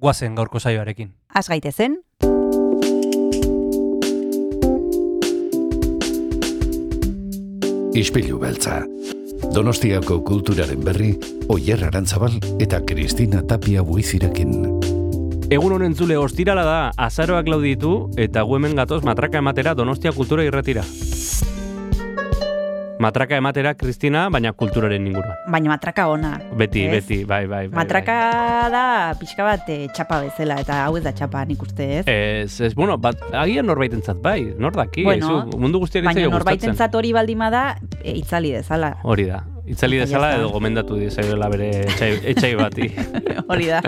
guazen gaurko saioarekin. Az gaitezen, Ispilu beltza. Donostiako kulturaren berri, Oyer Arantzabal eta Kristina Tapia buizirekin. Egun honen zule ostirala da, azaroak lauditu eta gu hemen gatoz matraka ematera Donostia kultura irretira. Matraka ematera, Kristina, baina kulturaren inguruan. baina matraka ona. Beti, Ez? beti, bai, bai. bai, Matraka da pixka bat eh, txapa bezala, eta hau ez da txapa nik uste ez. Ez, ez, bueno, bat, agian norbaitentzat bai, nor daki, Bueno, zu, mundu guztiari Baina zaio gustatzen. norbaitentzat hori baldima da, e, itzali dezala. Hori da. Itzali dezala edo gomendatu dizaioela bere etxai, etxai bati. Hori da.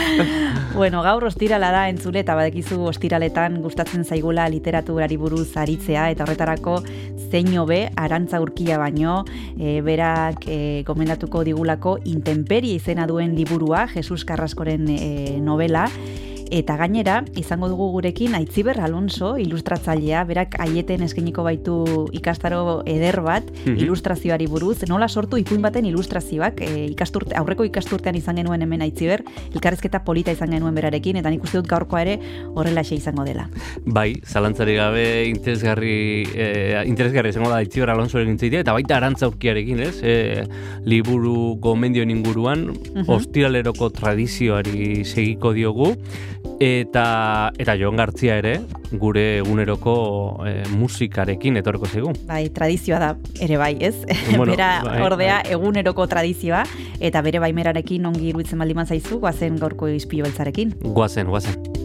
bueno, gaur ostirala da entzule eta badekizu ostiraletan gustatzen zaigula literaturari buruz aritzea eta horretarako zein hobe arantza urkia baino e, berak e, gomendatuko digulako intemperie izena duen liburua Jesus Carraskoren e, novela Eta gainera, izango dugu gurekin Aitziber Alonso, ilustratzailea, berak aieten eskeniko baitu ikastaro eder bat, Mhm. ilustrazioari buruz, nola sortu ipuin baten ilustrazioak, e, ikasturte, aurreko ikasturtean izan genuen hemen Aitziber, elkarrezketa polita izan genuen berarekin, eta nik uste dut gaurkoa ere horrelaxe izango dela. Bai, zalantzari gabe interesgarri, eh, interesgarri izango da Itziber Alonsoren intzaitea, eta baita arantza urkiarekin, ez? Eh, liburu gomendioen inguruan, Mhm. ostiraleroko tradizioari segiko diogu, eta eta Jon Gartzia ere, gure eguneroko eh, musikarekin etorko zaigu. Bai, tradizioa da ere bai, ez? Bueno, Bera bai, ordea bai. eguneroko tradizioa, eta bere baimerarekin ongi iruditzen baldin zaizu, guazen gaurko izpilo beltzarekin. Guazen, guazen.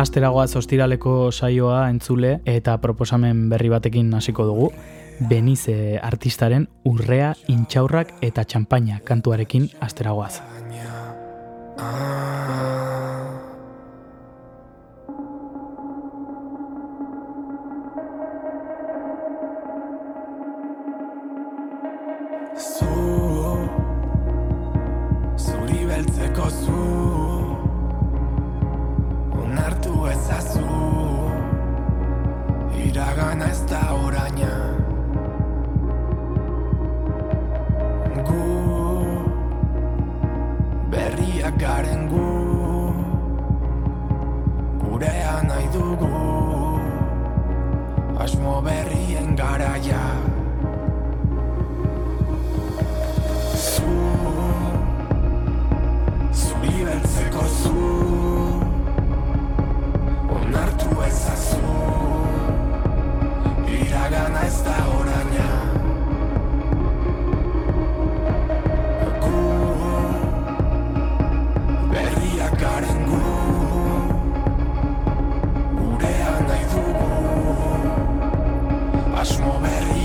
Asteragoaz ostiraleko saioa entzule eta proposamen berri batekin hasiko dugu. Benize artistaren urrea, intxaurrak eta txampaina kantuarekin asteragoaz. Onartu ezazu Iragana ez da oraina Gu Berriak garen gu Gurea nahi dugu Asmo berrien garaia. Zu Zuri beltzeko zu Onartu ezazu Iragana ez da oraina Asmo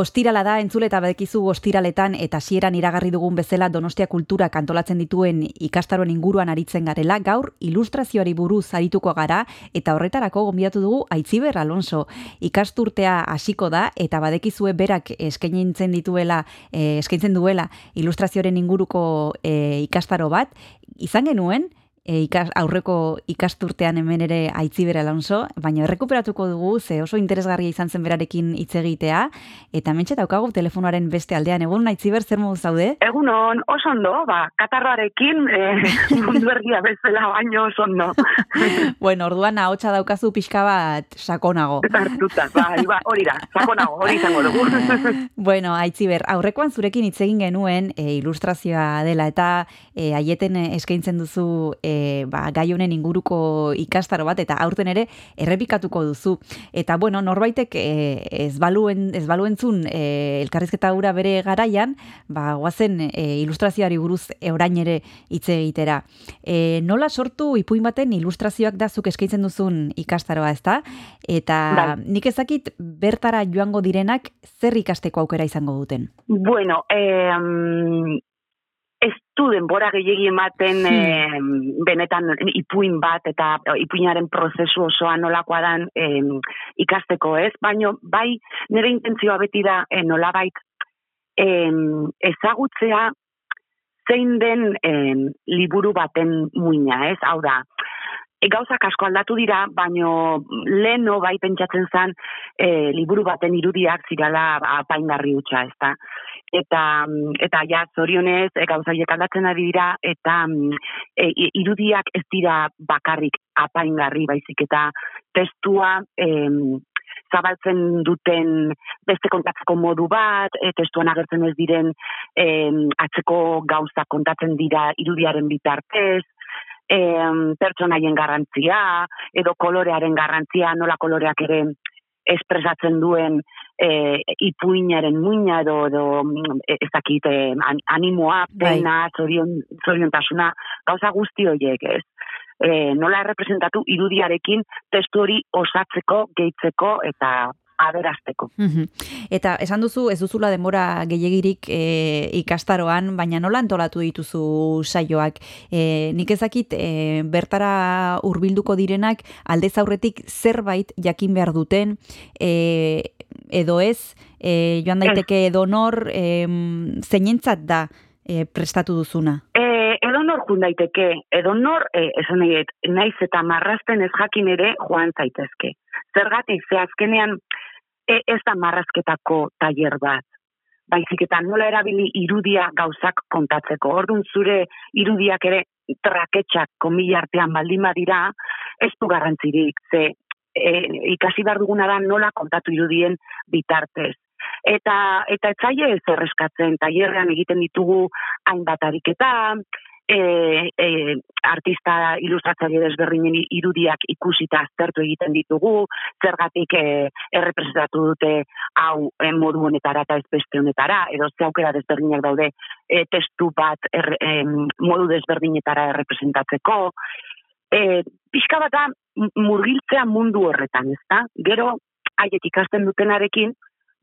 Ostirala da, entzule eta badekizu ostiraletan eta hasieran iragarri dugun bezala Donostia kultura kantolatzen dituen ikastaroen inguruan aritzen garela, gaur ilustrazioari buruz arituko gara eta horretarako gonbidatu dugu Aitziber Alonso. Ikasturtea hasiko da eta badekizue berak eskaintzen dituela, eh, eskaintzen duela ilustrazioaren inguruko eh, ikastaro bat, izan genuen, e, ikas, aurreko ikasturtean hemen ere aitziber Alonso, baina errekuperatuko dugu, ze oso interesgarria izan zen berarekin hitz egitea, eta mentxe daukagu telefonoaren beste aldean, egun aitziber zer modu zaude? Egunon, oso ondo, ba, katarroarekin, eh, mundu erdia bezala baino oso ondo. bueno, orduan ahotsa daukazu pixka bat sakonago. Tartuta, bai, ba, hori da, sakonago, hori izango dugu. bueno, aitziber, aurrekoan zurekin hitz egin genuen e, ilustrazioa dela, eta e, aieten eskaintzen duzu e, ba, gai honen inguruko ikastaro bat, eta aurten ere errepikatuko duzu. Eta, bueno, norbaitek e, ez, baluen, ez baluentzun e, elkarrizketa hura bere garaian, ba, guazen e, ilustrazioari buruz orain ere hitz egitera. E, nola sortu ipuin baten ilustrazioak da zuk eskaintzen duzun ikastaroa, ezta? Eta Bai. nik ezakit bertara joango direnak zer ikasteko aukera izango duten. bueno, eh, ez du denbora gehiegi ematen eh, benetan ipuin bat eta ipuinaren prozesu osoa nolakoa dan eh, ikasteko ez, baino bai nire intentzioa beti da eh, nolabait eh, ezagutzea zein den eh, liburu baten muina ez, hau da, e, gauzak asko aldatu dira, baino leno bai pentsatzen zen e, liburu baten irudiak zirala apaingarri hutsa, ez da. Eta, mm, eta ja, zorionez, e, gauza horiek aldatzen ari dira, eta mm, e, irudiak ez dira bakarrik apaingarri baizik, eta testua em, zabaltzen duten beste kontatzeko modu bat, e, testuan agertzen ez diren em, atzeko gauza kontatzen dira irudiaren bitartez, em, pertsonaien garrantzia, edo kolorearen garrantzia, nola koloreak ere espresatzen duen e, ipuinaren muina edo, edo mm, ez dakit e, an- animoa, Bai. pena, zorion, zoriontasuna, gauza guzti horiek ez. E, nola representatu irudiarekin testu hori osatzeko, gehitzeko eta aberazteko. Mhm. Eta esan duzu ez duzula denbora gehiagirik e, ikastaroan, baina nola antolatu dituzu saioak? E, nik ezakit e, bertara hurbilduko direnak aldez aurretik zerbait jakin behar duten e, edo ez, e, joan daiteke edo nor e, zeinentzat da e, prestatu duzuna. E, edo nor jun daiteke, edo nor, e, esan nahi naiz eta marrazten ez jakin ere joan zaitezke. Zergatik, ze azkenean e, ez da marrazketako tailer bat. Baizik eta nola erabili irudia gauzak kontatzeko. Orduan zure irudiak ere traketxak komila artean baldin badira, ez du garrantzirik, ze e, ikasi behar duguna da nola kontatu irudien bitartez. Eta eta etzaile ez erreskatzen, tailerrean egiten ditugu hainbat ariketa, e, e, artista ilustratzaile desberdinen irudiak ikusita aztertu egiten ditugu, zergatik e, errepresentatu dute hau e, modu honetara eta ez beste honetara, edo ze aukera desberdinak daude e, testu bat erre, em, modu desberdinetara errepresentatzeko. E, pixka bat da murgiltzea mundu horretan, ezta? Gero, haiek ikasten dutenarekin,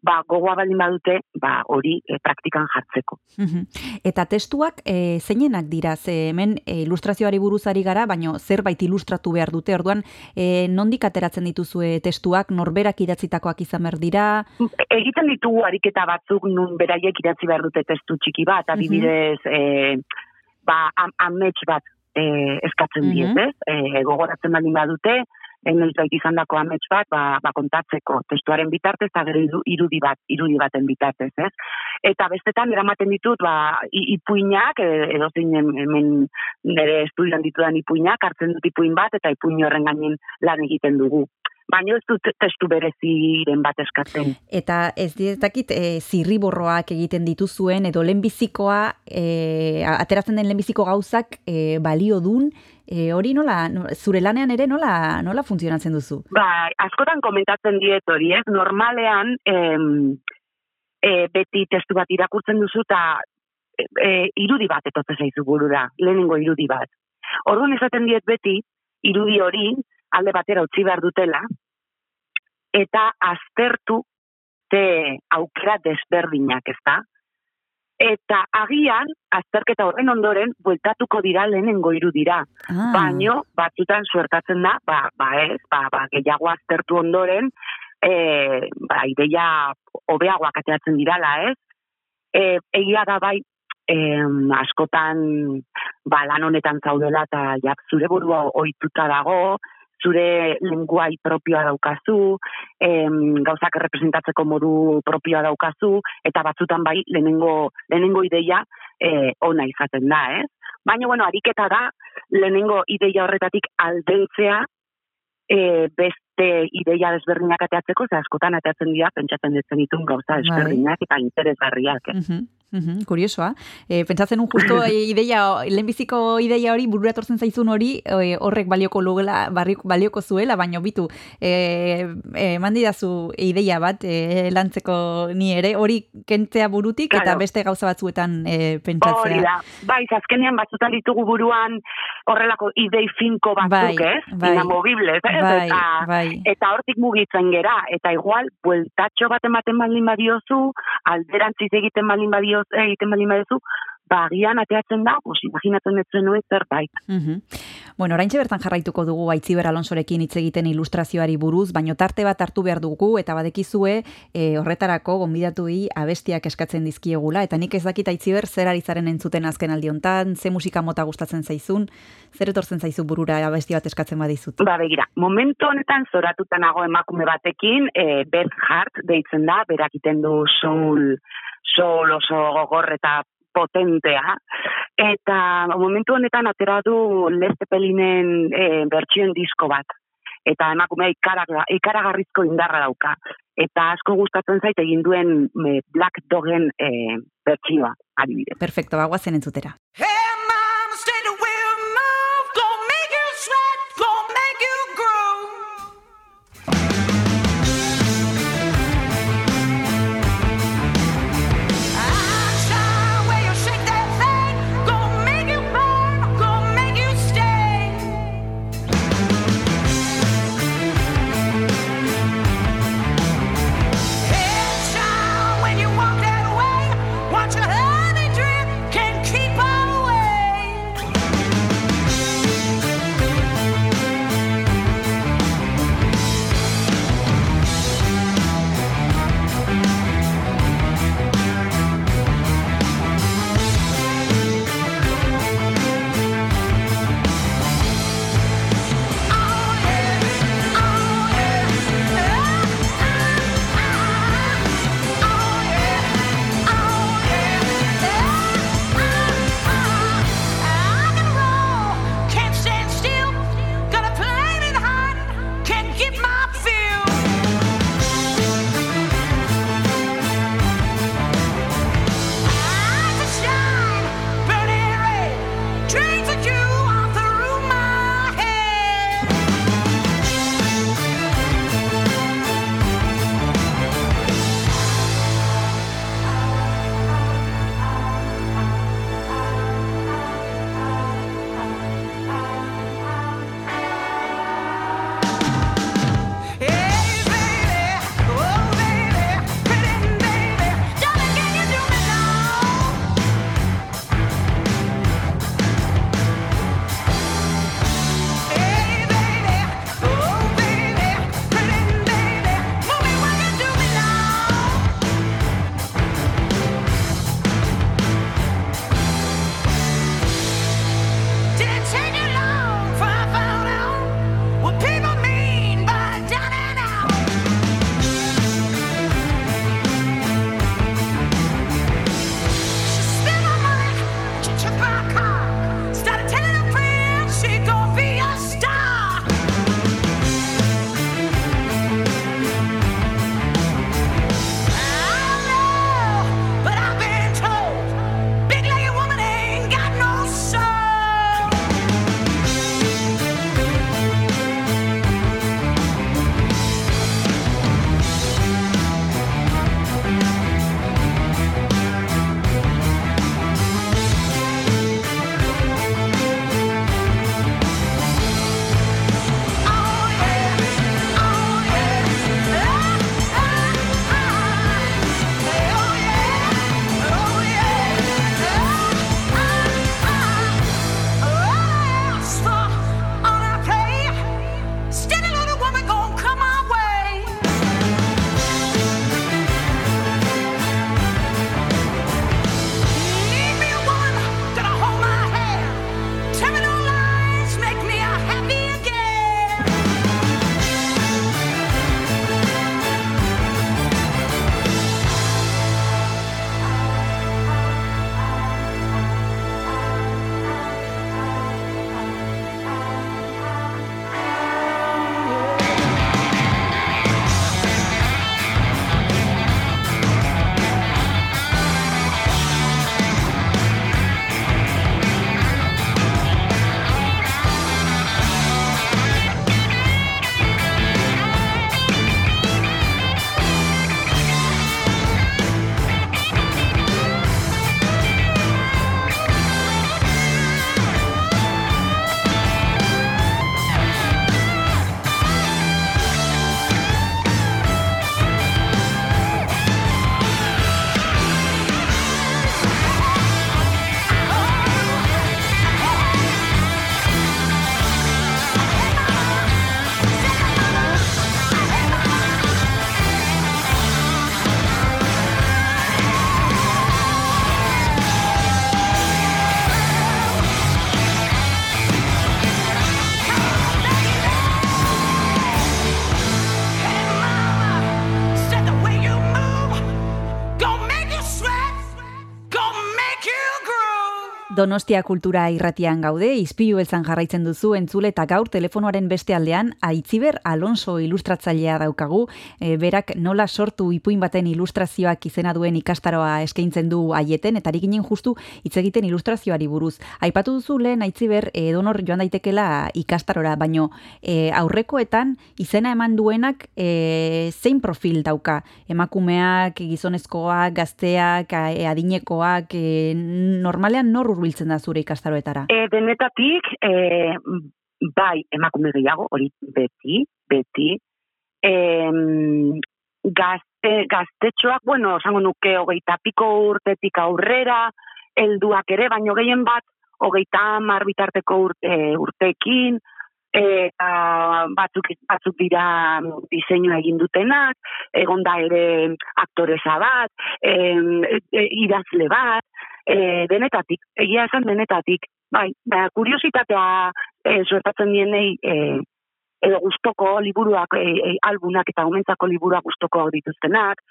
ba, gogoa baldin badute, ba, hori e, praktikan jartzeko. Eta testuak e, zeinenak dira, ze hemen e, ilustrazioari buruzari gara, baino zerbait ilustratu behar dute, orduan e, nondik ateratzen dituzue testuak, norberak idatzitakoak izan behar dira, egiten ditugu ariketa batzuk nun beraiek idatzi behar dute testu txiki bat, adibidez, e, ba, am, amets bat e, eskatzen Mhm. diet, ez? E, gogoratzen baldin badute, noiz bait izan dako amets bat, ba, ba, kontatzeko testuaren bitartez, eta gero iru- irudi bat, irudi baten bitartez, ez? Eta bestetan eramaten ditut, ba, ipuinak, e, edo zein hem- hemen nire estudian ditudan ipuinak, hartzen dut ipuin bat, eta ipuin horren gainen lan egiten dugu. Baina ez dut testu bereziren bat eskatzen. eta ez dietakit e, zirriborroak egiten dituzuen, edo lehenbizikoa, e, ateratzen den lehenbiziko gauzak e, balio dun, e, hori nola, no- zure lanean ere nola, nola funtzionatzen duzu? Ba, askotan komentatzen diet hori, ez? Normalean, em, e, beti testu bat irakurtzen duzu eta e, e, irudi bat etortzen zaizu burura, lehenengo irudi bat. Orduan esaten diet beti, irudi hori alde batera utzi behar dutela, eta aztertu beste aukera desberdinak, ezta? Eta agian, azterketa horren ondoren, bueltatuko dira lehenengo irudira. Ah. Baino, batzutan suertatzen da, ba, ba ez, ba, ba, gehiago aztertu ondoren, e, ba, ideia hobeagoak ateratzen dirala, ez? E, egia da bai, em, askotan ba, lan honetan zaudela eta ja, zure burua ohituta dago, zure lenguai propioa daukazu, em, gauzak representatzeko modu propioa daukazu, eta batzutan bai lehenengo, lehenengo ideia e, ona izaten da, ez? Baina, bueno, ariketa da, lehenengo ideia horretatik aldentzea, e, beste ideia desberdinak ateatzeko, ze askotan ateatzen dira, pentsatzen detzen ditun gauza desberdinak eta interesgarriak. Eh? Mhm, mhm, kuriosoa. E, pentsatzen un justo e, ideia, lehenbiziko ideia hori, burura etortzen zaizun hori, e, horrek balioko lugela, barrik, balioko zuela, baino bitu, e, e, mandidazu ideia bat, e, lantzeko ni ere, hori kentzea burutik, eta Claro. beste gauza batzuetan e, Hori pentsatzea. da, bai, azkenean batzutan ditugu buruan horrelako idei finko batzuk, Bai, ez? bai. Inamovibles, ez? Bai, eta, bai. eta hortik mugitzen gera, eta igual, bueltatxo bat ematen baldin badiozu, alderantziz egiten baldin badioz, egiten baldin badiozu, ba, agian ateatzen da, pues, imaginatzen ez zenuen zerbait. Mhm. Bueno, oraintxe bertan jarraituko dugu Aitziber Alonsorekin hitz egiten ilustrazioari buruz, baino tarte bat hartu behar dugu eta badekizue e, horretarako gonbidatuei abestiak eskatzen dizkiegula eta nik ez dakit Aitziber zer ari zaren entzuten azken aldi hontan, ze musika mota gustatzen zaizun, zer etortzen zaizu burura abesti bat eskatzen badizut. Ba, begira, momentu honetan zoratuta nago emakume batekin, e, Beth Hart deitzen da, berak iten du soul, soul oso gogor eta potentea. Eta momentu honetan atera du Led Zeppelinen e, bertsioen disko bat. Eta emakumea ikaraga, ikaragarrizko indarra dauka. Eta asko gustatzen zait egin duen e, Black Dogen e, bertsioa, adibidez. Perfecto, bagoazen entzutera. Hey, Donostia kultura irratian gaude, izpilu beltzan jarraitzen duzu entzule eta gaur telefonoaren beste aldean Aitziber Alonso ilustratzailea daukagu, e, berak nola sortu ipuin baten ilustrazioak izena duen ikastaroa eskaintzen du aieten, eta ari ginen justu hitz egiten ilustrazioari buruz. Aipatu duzu lehen Aitziber e, donor joan daitekela ikastarora, baino e, aurrekoetan izena eman duenak e, zein profil dauka? Emakumeak, gizonezkoak, gazteak, e, adinekoak, e, normalean nor hurbiltzen da zure ikastaroetara? E, denetatik, e, bai, emakume gehiago, hori beti, beti. E, gazte, gaztetxoak, bueno, esango nuke hogeita piko urtetik aurrera, helduak ere, baino gehien bat, hogeita hamar bitarteko urte, urtekin, eta batzuk, batzuk dira diseinua egin dutenak, egon da ere aktoresa bat, e, e, idazle bat, e, denetatik, egia esan denetatik, bai, ba, kuriositatea e, suertatzen dienei e, edo gustoko liburuak, e, e, albunak eta umentzako liburuak gustoko dituztenak,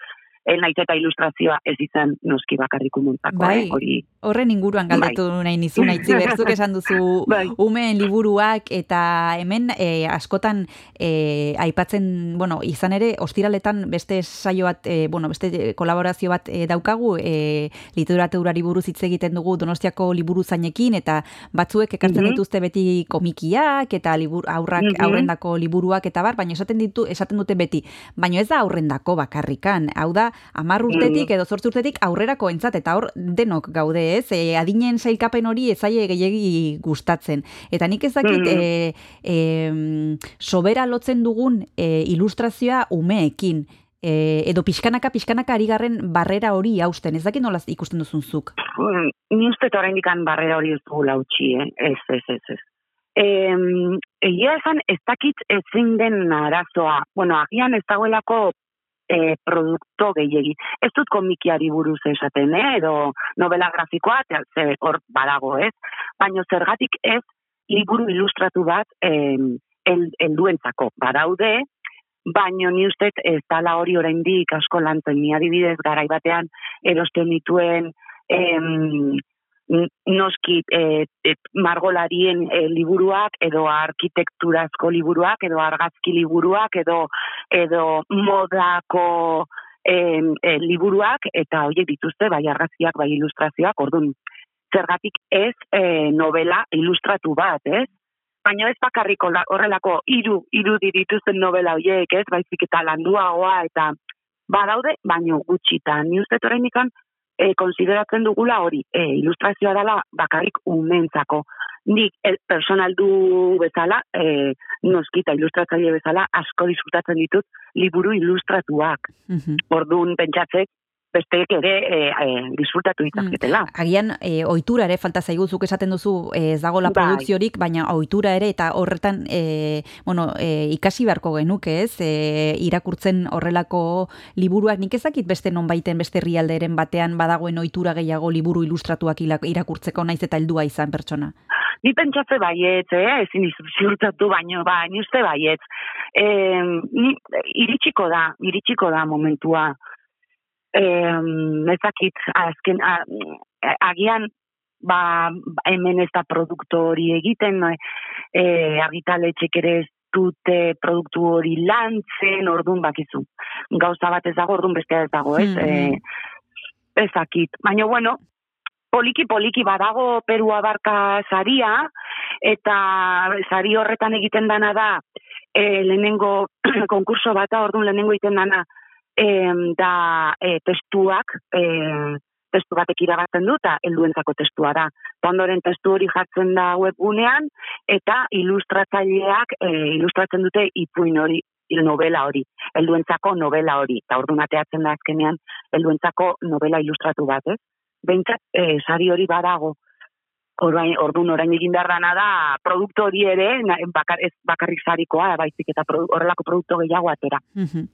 e, naiz eta ilustrazioa ez izan noski bakarrik umentzako, Bai. eh, hori Horren inguruan galdetu nahi nizun, aitzi berzuk esan duzu Bai. umeen liburuak eta hemen e, askotan e, aipatzen, bueno, izan ere, ostiraletan beste saio bat, e, bueno, beste kolaborazio bat e, daukagu, e, literaturari buruz hitz egiten dugu Donostiako liburu zainekin, eta batzuek ekartzen Mhm. dituzte beti komikiak eta libur, aurrak, Mhm. aurrendako liburuak eta bar, baina esaten ditu esaten dute beti, baina ez da aurrendako bakarrikan, hau da, hamar urtetik edo zortzi urtetik aurrerako entzat, eta hor denok gaude ez, e, adinen sailkapen hori ezaie gehiegi gustatzen. Eta nik ezakit, Mhm. e, e, sobera lotzen dugun e, ilustrazioa umeekin, e, edo pixkanaka, pixkanaka ari garren barrera hori hausten, ez dakit nola ikusten duzun zuk. Mm, ni uste oraindik barrera hori ez dugula utzi, eh? Ez, ez, ez, ez. Egia esan ez dakit ezin den arazoa. Bueno, agian ez dagoelako e, produkto gehiegi. Ez dut komikiari buruz esaten, eh? edo novela grafikoa, ze hor badago, ez? Baina zergatik ez liburu ilustratu bat em, el, helduentzako badaude, baino ni uste ez dala hori oraindik asko lantzen ni adibidez garai batean erosten dituen em, noski e, e, margolarien e, liburuak edo arkitekturazko liburuak edo argazki liburuak edo edo modako em, e, liburuak eta horiek dituzte bai argazkiak bai ilustrazioak ordun zergatik ez e, novela ilustratu bat, ez? Baina ez bakarriko la- horrelako hiru irudi dituzten novela horiek, ez? Baizik eta landuagoa eta badaude, baino gutxita. Ni uste oraindik e, konsideratzen dugula hori, e, ilustrazioa dela bakarrik umentzako. Nik el, personaldu bezala, e, noskita ilustratzaile bezala, asko disfrutatzen ditut liburu ilustratuak. Mhm. Orduan pentsatzek, besteek ere e, e, disfrutatu ditzaketela. Agian e, ohitura ere falta zaigu zuk esaten duzu ez dagola Bai. produkziorik, baina ohitura ere eta horretan e, bueno, e, ikasi beharko genuke, ez? E, irakurtzen horrelako liburuak nik ezakit beste nonbaiten beste herrialderen batean badagoen ohitura gehiago liburu ilustratuak irakurtzeko naiz eta heldua izan pertsona. Ni pentsatze baietz, eh? ezin dizu ziurtatu baino, ba, ni uste baietz. E, ni, iritsiko da, iritsiko da momentua. E, ezakit, azken, a, agian, ba, hemen ez da produktu hori egiten, no? e, argitaletxek ere ez dute produktu hori lantzen, ordun bakizu. Gauza bat ez dago, ordun bestea ez dago, ez? Mhm. E, ezakit. Baina, bueno, poliki poliki badago Peru abarka saria eta sari horretan egiten dana da e, lehenengo konkurso bata orduan lehenengo egiten dana em, da e, testuak e, testu batek irabazten du eta helduentzako testua da. Ondoren testu hori jartzen da webgunean eta ilustratzaileak e, ilustratzen dute ipuin hori il novela hori, helduentzako novela hori. Eta orduan ateatzen da azkenean helduentzako novela ilustratu bat, ez? Behintzat, e, sari hori badago. Orain, orduan orain egin behar dana da, produktu hori ere, bakar, ez bakarrik sarikoa, baizik eta produ, horrelako produktu gehiago atera. Mhm.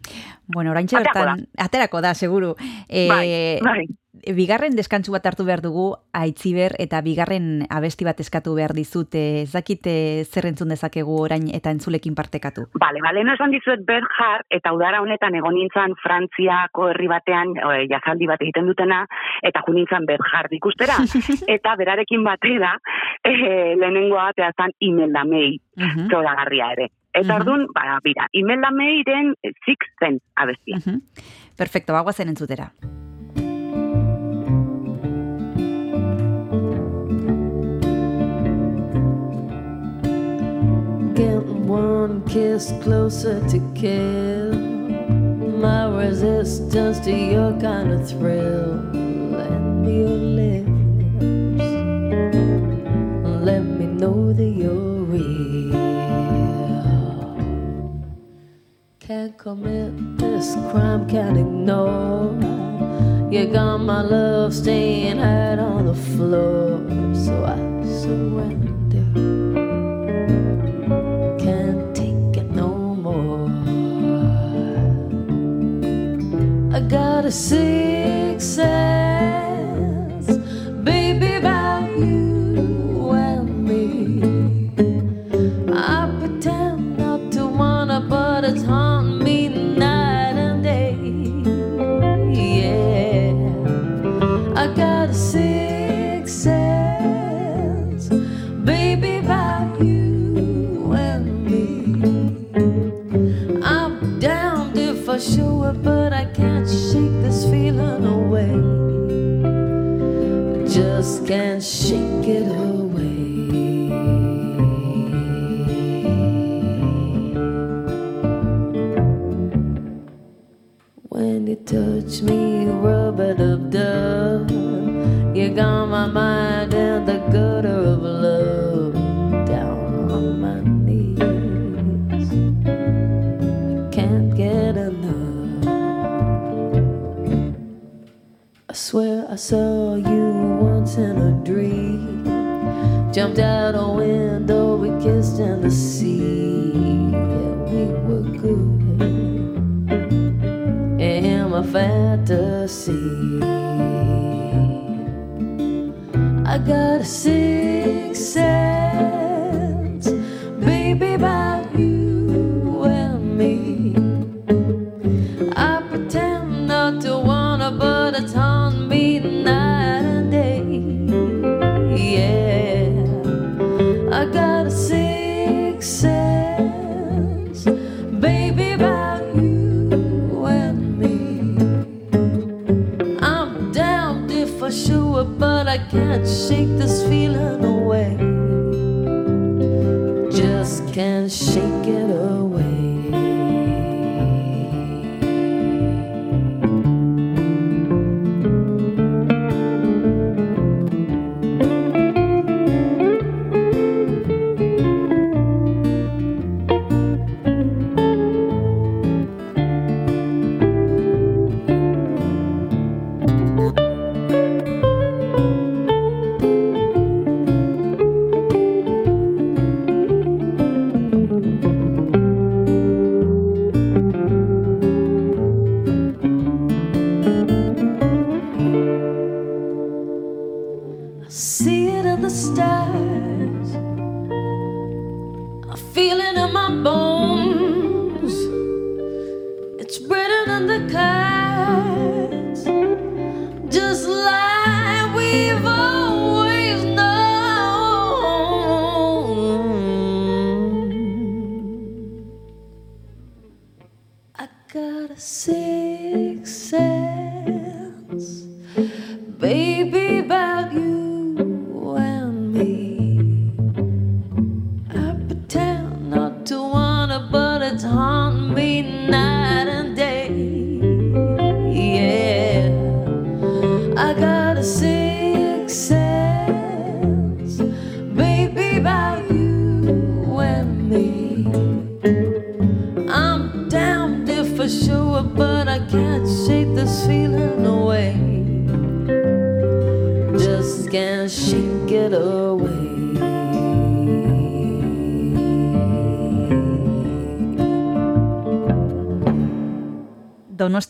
Bueno, oraintxe Aterako bertan, aterako da, seguru. E, Bai, bai. Bigarren deskantsu bat hartu behar dugu aitziber eta bigarren abesti bat eskatu behar dizute. Ez dakite zer entzun dezakegu orain eta entzulekin partekatu. Bale, bale, no esan dizuet Berjar, eta udara honetan egon nintzen Frantziako herri batean, e, jazaldi bat egiten dutena, eta jo nintzen Berjar ikustera. eta berarekin batera, e, lehenengoa batea zan Imelda Mei, Mhm. zoragarria ere. Eta Mhm. orduan, ba, bira, Imelda Meiren Six Sense abestia. Mhm. Perfecto, bagoazen entzutera. One kiss closer to kill. My resistance to your kind of thrill. And your lips let me know that you're real. Can't commit this crime can't ignore. You got my love staying hard on the floor. So I surrender got a six sense, Shake it away. When you touch me, rub it up, dub. You got my mind in the gutter of love, swear I saw you once in a dream. Jumped out a window, we kissed in the sea. Yeah, we were good in my fantasy. I got a six sense, baby, about I can't shake this feeling away. Just can't shake it away.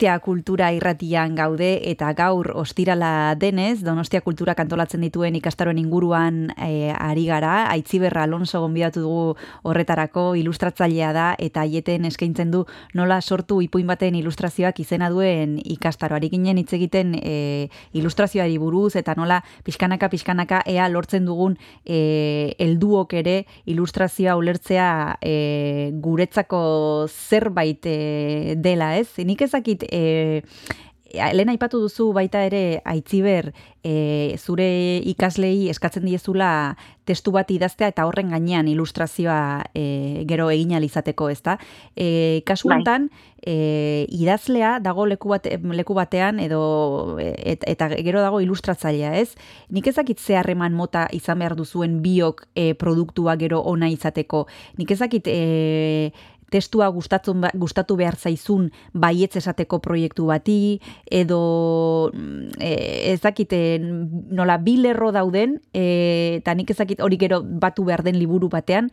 Donostia Kultura irratian gaude eta gaur ostirala denez, Donostia Kultura kantolatzen dituen ikastaroen inguruan e, ari gara, Aitziberra Alonso gonbidatu dugu horretarako ilustratzailea da eta aieten eskaintzen du nola sortu ipuin baten ilustrazioak izena duen ikastaroari ginen hitz egiten e, ilustrazioari buruz eta nola pixkanaka pixkanaka ea lortzen dugun e, helduok ere ilustrazioa ulertzea e, guretzako zerbait e, dela, ez? Nik ezakit e, lehen aipatu duzu baita ere aitziber e, zure ikaslei eskatzen diezula testu bat idaztea eta horren gainean ilustrazioa e, gero egin izateko, ezta? E, kasu Bai. honetan, e, idazlea dago leku, bate, leku batean edo et, eta gero dago ilustratzailea, ez? Nik ezakit ze harreman mota izan behar duzuen biok e, produktua gero ona izateko. Nik ezakit e, testua gustatzen ba- gustatu behar zaizun baietz esateko proiektu bati edo mm, e, ez dakit e, nola bi lerro dauden e, eta nik ezakit hori gero batu behar den liburu batean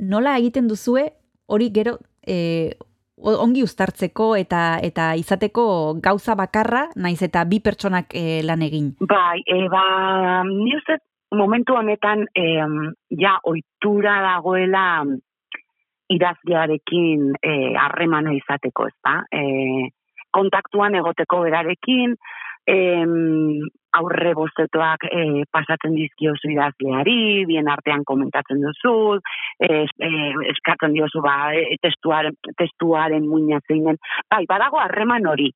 nola egiten duzue hori gero e, ongi uztartzeko eta eta izateko gauza bakarra naiz eta bi pertsonak e, lan egin. Bai, e, ba, ni uste momentu honetan em, ja ohitura dagoela idazlearekin eh, harremana izateko, ezta? E, kontaktuan egoteko berarekin, em, aurre bozetoak e, pasatzen dizkiozu idazleari, bien artean komentatzen duzu, e, e, eskatzen diozu ba, e, testuaren, testuaren muina zeinen. Bai, badago harreman hori.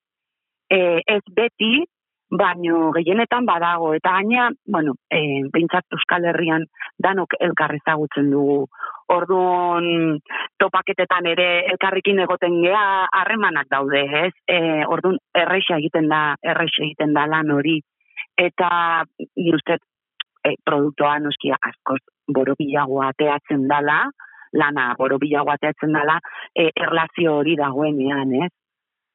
E, ez beti, baino gehienetan badago. Eta gaina, bueno, e, behintzat Euskal Herrian danok elkar ezagutzen dugu. Orduan topaketetan ere elkarrekin egoten gea harremanak daude, ez? E, orduan erreixa egiten da, erreixa egiten da lan hori. Eta uste e, produktoa noski askoz borobilagoa ateatzen dala, lana borobilagoa ateatzen dala, e, erlazio hori dagoenean, ez?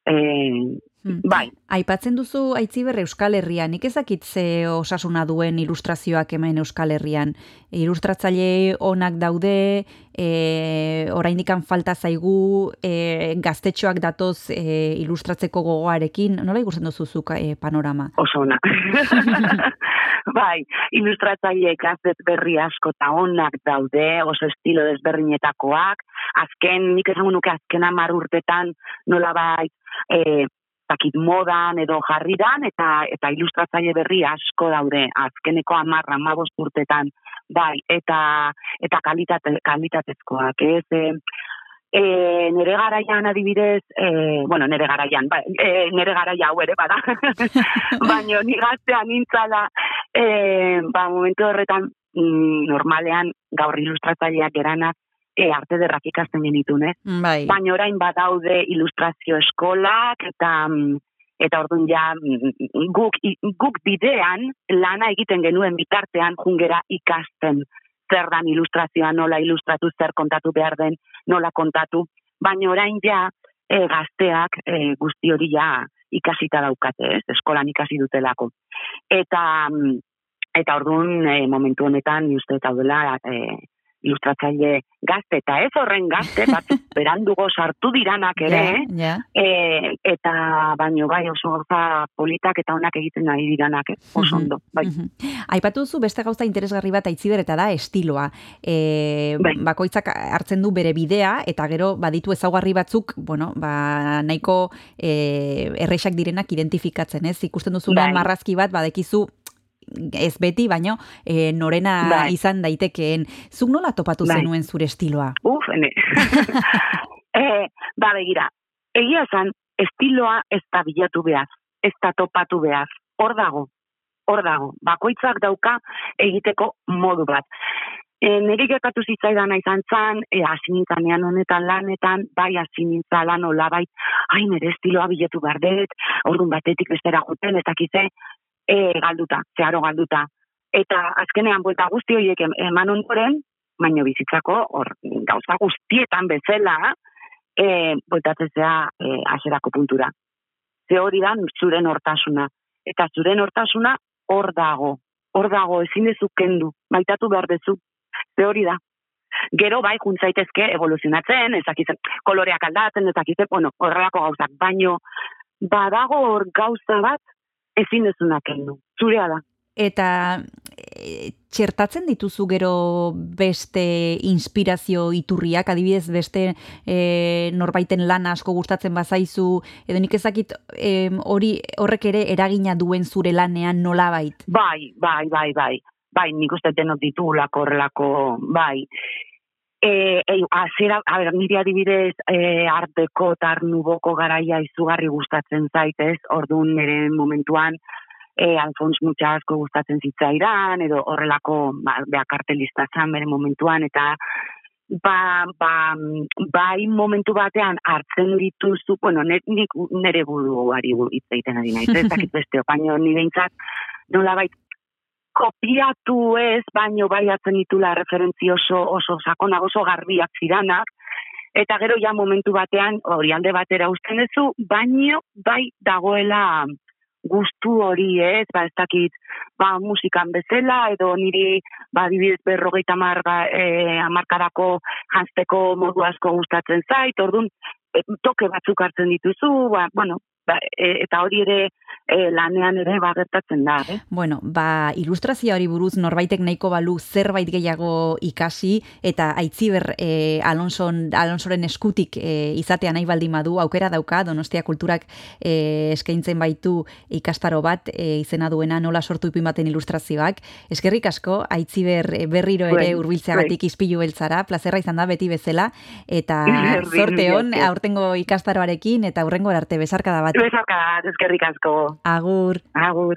E, Hmm. bai, Aipatzen duzu Aitziber Euskal Herrian, nik ezakit ze osasuna duen ilustrazioak hemen Euskal Herrian. Ilustratzaile onak daude, e, oraindikan falta zaigu, e, gaztetxoak datoz e, ilustratzeko gogoarekin, nola ikusten duzuzuk e, panorama? oso ona. bai, ilustratzaile gaztet berri asko eta onak daude, oso estilo desberdinetakoak, azken, nik esango nuke azken hamar urtetan nola bai, e, zakit modan edo jarridan, eta eta ilustratzaile berri asko daude, azkeneko hamar, hamabost urtetan, bai, eta eta kalitate, kalitatezkoak, ez, e, e, nere garaian adibidez, e, bueno, nere garaian, ba, e, nere garaia hau ere bada, baina ni gaztean nintzala, e, ba, momentu horretan, mm, normalean gaur ilustratzaileak eranak, e, arte derrak ikasten genitun, ez? Bai. Baina orain badaude ilustrazio eskolak eta mm, eta orduan ja mm, guk, guk bidean lana egiten genuen bitartean jungera ikasten zer dan ilustrazioa, nola ilustratu, zer kontatu behar den, nola kontatu, baina orain ja e, gazteak e, guzti hori ja ikasita daukate, ez? Eskolan ikasi dutelako. Eta mm, eta orduan e, momentu honetan uste daudela e, ilustratzaile gazte eta ez horren gazte bat berandugo sartu diranak ere, eh? Ja, e, eta baino bai oso gauza politak eta onak egiten ari diranak, eh? oso ondo, bai. Aipatu duzu beste gauza interesgarri bat aitziber eta da estiloa. E, Bai. Bakoitzak hartzen du bere bidea eta gero baditu ezaugarri batzuk, bueno, ba, nahiko e, errexak direnak identifikatzen, ez? Ikusten duzunan Bai. marrazki bat badekizu ez beti, baino e, norena Bai. izan daitekeen. Zuk nola topatu Bai. zenuen zure estiloa? Uf, ene. e, ba, begira, egia esan, estiloa ez da bilatu behar, ez da topatu behar, hor dago, hor dago, bakoitzak dauka egiteko modu bat. E, nire gertatu zitzaidana izan zan, e, hasi nintzanean honetan lanetan, bai hasi nintzala nola bai, ai nire estiloa bilatu behar dut, orduan batetik bestera joten, eta kize, e, galduta, zeharo galduta. Eta azkenean buelta guzti horiek em- eman ondoren, baino bizitzako hor gauza guztietan bezala, e, bueltatzea e, aserako puntura. Ze hori da zure nortasuna. Eta zure nortasuna hor dago. Hor dago, ezin dezu kendu, maitatu behar dezu. Ze hori da. Gero bai juntzaitezke evoluzionatzen, ezakitzen, koloreak aldatzen, ezakitzen, bueno, horrelako gauzak, baino badago hor gauza bat ezin ezunak kendu. Zurea da. Eta e, txertatzen dituzu gero beste inspirazio iturriak, adibidez beste e, norbaiten lan asko gustatzen bazaizu, edo nik ezakit e, hori horrek ere eragina duen zure lanean nolabait. Bai, bai, bai, bai. Bai, nik uste denok ditugulako horrelako, bai. E, e, azera, a ber, niri adibidez e, arteko eta arnuboko garaia izugarri gustatzen zaitez, orduan nire momentuan, e, Alfons Mutxasko gustatzen zitzaidan, edo horrelako, ba, beha kartelista zan bere momentuan, eta ba, ba, bai momentu batean hartzen dituzu, bueno, nek, nik nire buruari hitz egiten ari naiz, ez? Dakit beste, baina nire intzat, nolabait kopiatu ez, baino bai hartzen ditula referentzi oso, oso sakonak, oso garbiak ziranak, eta gero ja momentu batean hori alde batera usten duzu, baino bai dagoela gustu hori ez, ba ez dakit, ba musikan bezala, edo niri, ba dibidez berrogeita mar, ba, e, amarkadako jantzeko modu asko gustatzen zait, orduan, e, toke batzuk hartzen dituzu, ba, bueno, ba, e, eta hori ere e, lanean ere ba gertatzen da, eh? Bueno, ba, ilustrazioari buruz norbaitek nahiko balu zerbait gehiago ikasi eta aitziber e, Alonson, Alonsoren eskutik e, izatea nahi baldin badu aukera dauka Donostia Kulturak e, eskaintzen baitu ikastaro bat e, izena duena nola sortu ipin baten ilustrazioak. Eskerrik asko aitziber e, berriro ere hurbiltzeagatik ispilu beltzara, plazerra izan da beti bezala eta zorte on aurtengo ikastaroarekin eta hurrengo arte besarkada bat. Besarka, eskerrik asko. Agur. Agur.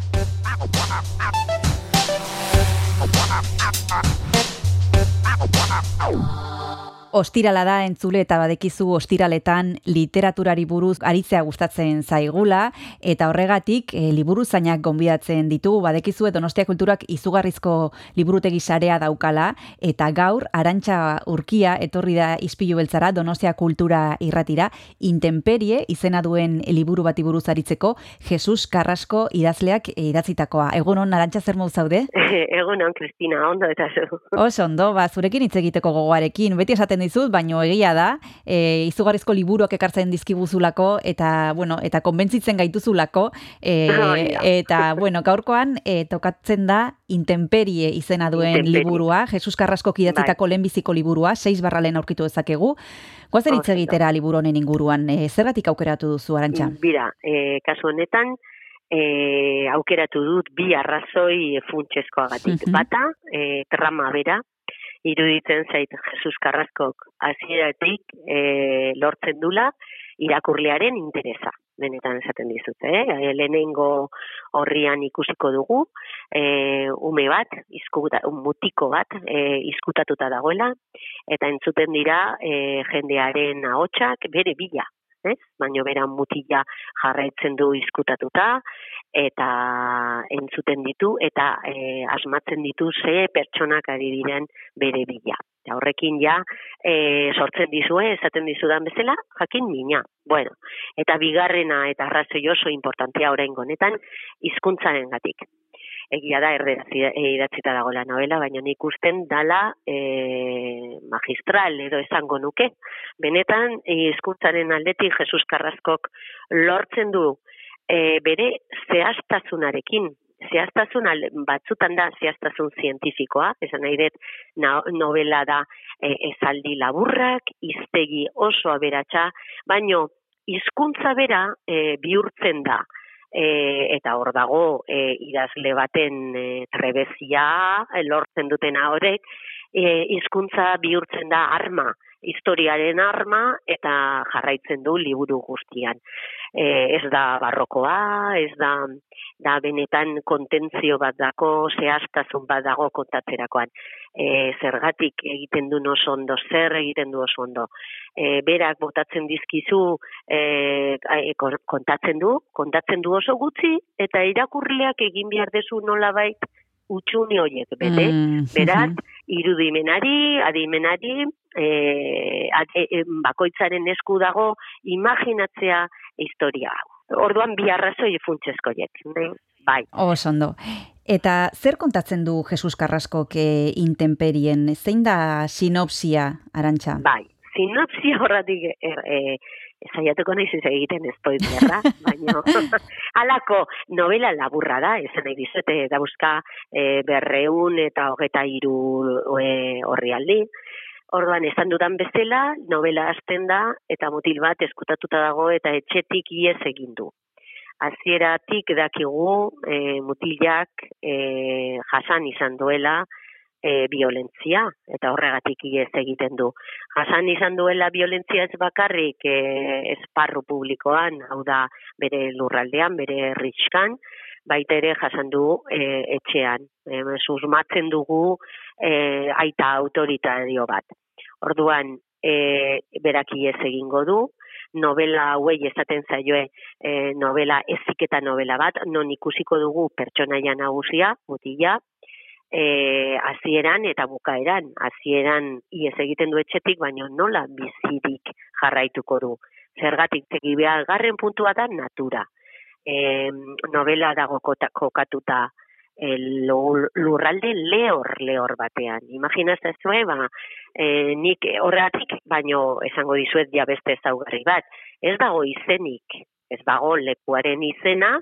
Ostirala da entzule eta badekizu ostiraletan literaturari buruz aritzea gustatzen zaigula eta horregatik e, liburu zainak gonbidatzen ditugu badekizu eta Donostia Kulturak izugarrizko liburutegi sarea daukala eta gaur Arantxa Urkia etorri da Ispilu beltzara Donostia Kultura irratira Intemperie izena duen liburu bati buruz aritzeko Jesus Carrasco idazleak idatzitakoa. Egunon Arantxa zer modu zaude? Egunon, Kristina, ondo eta zu. Oso ondo, ba, zurekin hitz egiteko gogoarekin, beti esaten dizut, baino egia da, e, izugarrizko liburuak ekartzen dizkiguzulako, eta, bueno, eta konbentzitzen gaituzulako, e, da. eta, bueno, gaurkoan, e, tokatzen da Intemperie izena duen Intemperie. liburua, Jesus Carrasco idatzitako lehenbiziko liburua, 6 barra lehen aurkitu dezakegu. Goazen hitz Oso. egitera liburu honen inguruan, e, zergatik aukeratu duzu, Arantxa? Bira, e, kasu honetan, e, aukeratu dut bi arrazoi funtsezkoagatik. Mhm. Bata, e, trama bera, iruditzen zait Jesus Carrascok hasieratik e, lortzen dula irakurlearen interesa. Benetan esaten dizut, eh? E, Lehenengo horrian ikusiko dugu, e, ume bat, izkuta, mutiko bat, e, izkutatuta dagoela, eta entzuten dira e, jendearen ahotsak bere bila, ez? Baino bera mutila jarraitzen du izkutatuta eta entzuten ditu eta e, asmatzen ditu ze pertsonak ari diren bere bila. Eta horrekin ja e, sortzen dizue, esaten dizudan bezala, jakin mina. Bueno, eta bigarrena eta arrazoi oso importantea orain honetan hizkuntzaren gatik. Egia da erderaz ida- idatzita dago la novela, baina nik usten dala e, magistral edo esango nuke. Benetan, hizkuntzaren aldetik Jesus Carrascok lortzen du e, bere zehaztasunarekin, zehaztasun batzutan da zehaztasun zientifikoa, esan nahi dut novela da e, esaldi laburrak, iztegi oso aberatsa, baino hizkuntza bera e, bihurtzen da. E, eta hor dago e, idazle baten e, trebezia e, lortzen dutena horrek e, hizkuntza bihurtzen da arma historiaren arma eta jarraitzen du liburu guztian. E, ez da barrokoa, ez da, da benetan kontentzio bat dako, zehaztasun bat dago kontatzerakoan. E, zergatik egiten du oso ondo, zer egiten du oso ondo. E, berak botatzen dizkizu e, e, kon- kontatzen du, kontatzen du oso gutxi, eta irakurleak egin behar dezu nolabait utxuni horiek, bete? Mm, Beraz, irudimenari, adimenari, e, ad- e, bakoitzaren esku dago imaginatzea historia hau. Orduan bi arrazoi funtsezkoiek. Bai. Oso ondo. Eta zer kontatzen du Jesus Carrascok e, intemperien? Zein da sinopsia, Arantxa? Bai, sinopsia horratik er, e, saiatuko naiz ez egiten spoilerra, baina halako novela laburra da, esan nahi dizute dauzka e, berreun eta hogeta hiru e, orrialdi. Orduan, esan dudan bezala, novela hasten da, eta mutil bat eskutatuta dago eta etxetik iez egin du. Hasieratik dakigu e, mutilak e, jasan izan duela e, violentzia, eta horregatik iez egiten du. Jasan izan duela violentzia ez bakarrik e, esparru publikoan, hau da bere lurraldean, bere ritxkan, baita ere jasan du e, etxean. E, susmatzen dugu e, aita autoritario bat. Orduan, e, beraki ez egingo du, novela hauei esaten zaioe e, novela eziketa novela bat, non ikusiko dugu pertsonaia nagusia, mutila, e, hasieran eta bukaeran, hasieran iez egiten du etxetik, baina nola bizirik jarraituko du. Zergatik tegi garren puntua da natura. E, novela dago kokatuta e, lu- lurralde lehor lehor batean. Imaginazte zue, ba, e, nik horregatik, baino esango dizuet ja beste ezaugarri bat. Ez dago izenik ez dago lekuaren izena,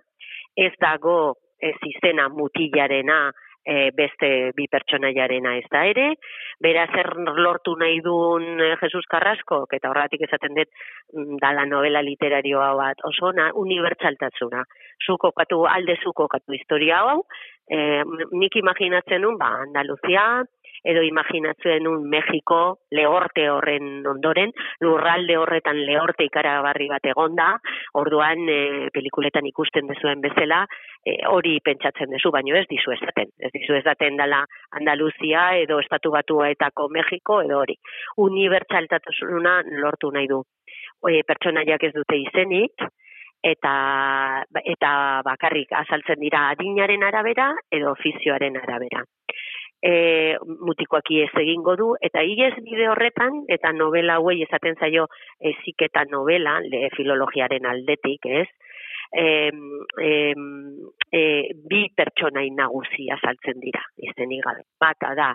ez dago ez izena mutilarena e, beste bi pertsonaiarena ez da ere, bera zer lortu nahi duen eh, Jesus Carrasco, eta horretik esaten dut mm, dala novela literarioa bat, oso ona unibertsaltasuna. Zuko katu, alde zuko katu historia hau, e, nik imaginatzen nun, ba, Andaluzia, edo imaginatzen un Mexiko lehorte horren ondoren, lurralde horretan lehorte ikaragarri bat egonda, orduan e, pelikuletan ikusten dezuen bezala, e, hori pentsatzen duzu, baino ez dizu esaten. Ez dizu esaten dela Andaluzia edo Estatu Batuetako Mexiko edo hori. Unibertsaltatasuna lortu nahi du. E, pertsonaiak ez dute izenik, eta eta bakarrik azaltzen dira adinaren arabera edo ofizioaren arabera e, mutikoaki ez egingo du, eta iez bide horretan, eta novela hauei esaten zaio ezik eta novela, le filologiaren aldetik, ez? E, e, e, bi pertsonai nagusi azaltzen dira, izenik gabe. Bata da,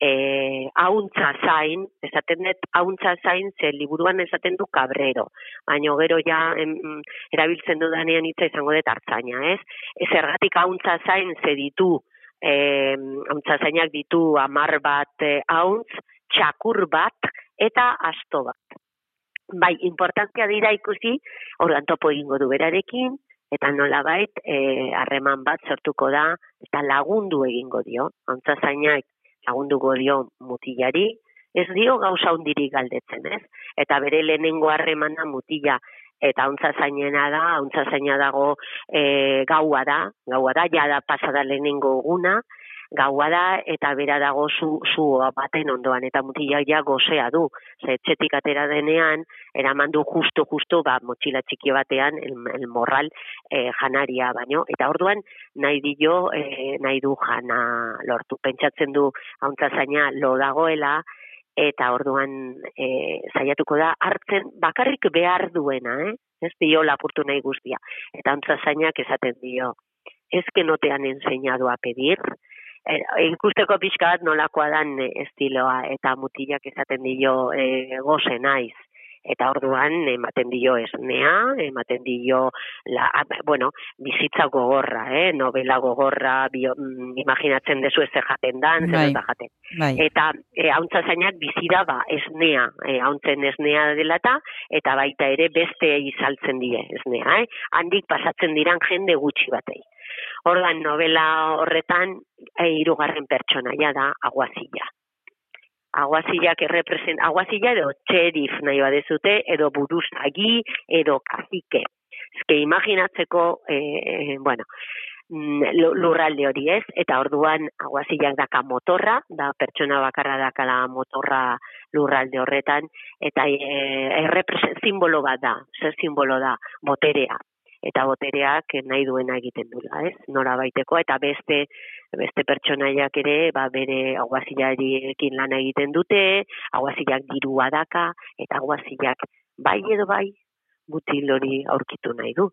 e, hauntza zain, esaten dut hauntza zain, ze liburuan esaten du kabrero, baina gero ja em, erabiltzen dudanean hitza izango dut hartzaina, ez? Ez ergatik hauntza zain ze ditu eh, zainak ditu amar bat eh, hauntz, txakur bat eta asto bat. Bai, importantzia dira ikusi, ordan topo egingo du berarekin, eta nolabait eh, harreman bat sortuko da, eta lagundu egingo dio. Hauntza zainak lagunduko dio mutilari, ez dio gauza hundirik galdetzen, ez? Eta bere lehenengo harremana mutila eta hauntza zainena da, hauntza zaina dago e, gaua da, gaua da, ja da pasada lehenengo eguna, gaua da, eta bera dago zu, zu baten ondoan, eta mutilak ja gozea du, ze etxetik atera denean, eraman du justu, justu, ba, motxila txiki batean, el, el morral e, janaria baino, eta orduan nahi dio, e, nahi du jana lortu, pentsatzen du hauntza zaina lo dagoela, eta orduan e, saiatuko da hartzen bakarrik behar duena, eh? Ez dio lapurtu nahi guztia. Eta antza zainak esaten dio, ez que no te han enseñado a pedir, e, ikusteko pixka bat nolakoa dan estiloa, eta mutilak esaten dio e, goze naiz eta orduan ematen dio esnea, ematen dio la, bueno, bizitza gogorra, eh? novela gogorra, bio, mm, imaginatzen dezu ez jaten dan, zer Bai. jaten. Bai. Eta e, hauntza zainak bizira ba esnea, e, hauntzen esnea dela eta, eta baita ere beste izaltzen die esnea, eh? handik pasatzen diran jende gutxi batei. Ordan novela horretan e, hirugarren pertsonaia da aguazila aguazilak errepresent, aguazila edo txerif nahi badezute, edo buruzagi, edo kazike. Ezke imaginatzeko, e, bueno, mm, lu- lurralde hori ez, eta orduan aguazilak daka motorra, da pertsona bakarra dakala motorra lurralde horretan, eta e, errepresent, simbolo bat da, zer simbolo da, boterea. Eta botereak nahi duena egiten dula, ez? Nora baiteko, eta beste beste pertsonaiak ere ba bere aguazilariekin lan egiten dute, aguazilak dirua daka eta aguazilak bai edo bai mutil hori aurkitu nahi du.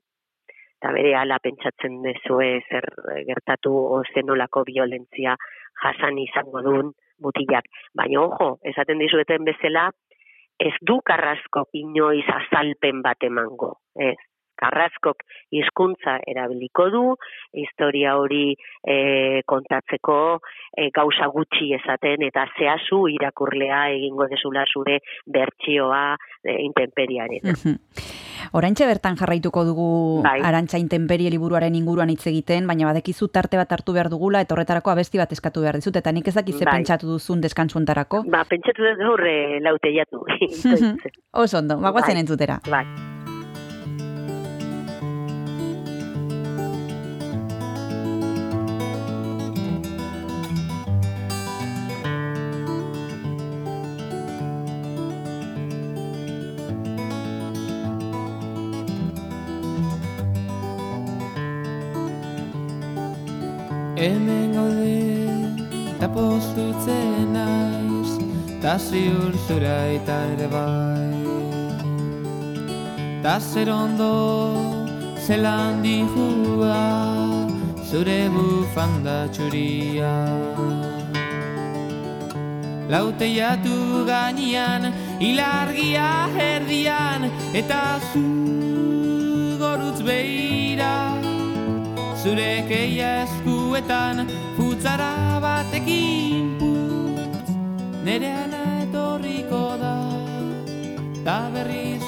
Eta bere ala pentsatzen dezue zer gertatu o zenolako violentzia jasan izango duen mutilak. Baina ojo, esaten dizueten bezala, ez du karrasko inoiz azalpen bat emango. Ez, Karraskok hizkuntza erabiliko du, historia hori e, kontatzeko e, gauza gutxi esaten eta zehazu irakurlea egingo dezula zure bertsioa e, intemperiaren. Oraintxe bertan jarraituko dugu Bai. Arantxa Intemperie liburuaren inguruan hitz egiten, baina badekizu tarte bat hartu behar dugula eta horretarako abesti bat eskatu behar dizut, eta nik ez dakit ze Bai. pentsatu duzun deskantzuentarako. Ba, pentsatu dut gaur e, lauteiatu. Oso ondo, bagoazen Bai. entzutera. bai. Ta ziur zura eta ere bai. Ta zer ondo zelan dihua Zure bufanda txuria. Lauteiatu gainean, ilargia erdian Eta zu beira Zure keia eskuetan futzara batekin putz Nere Ta berriz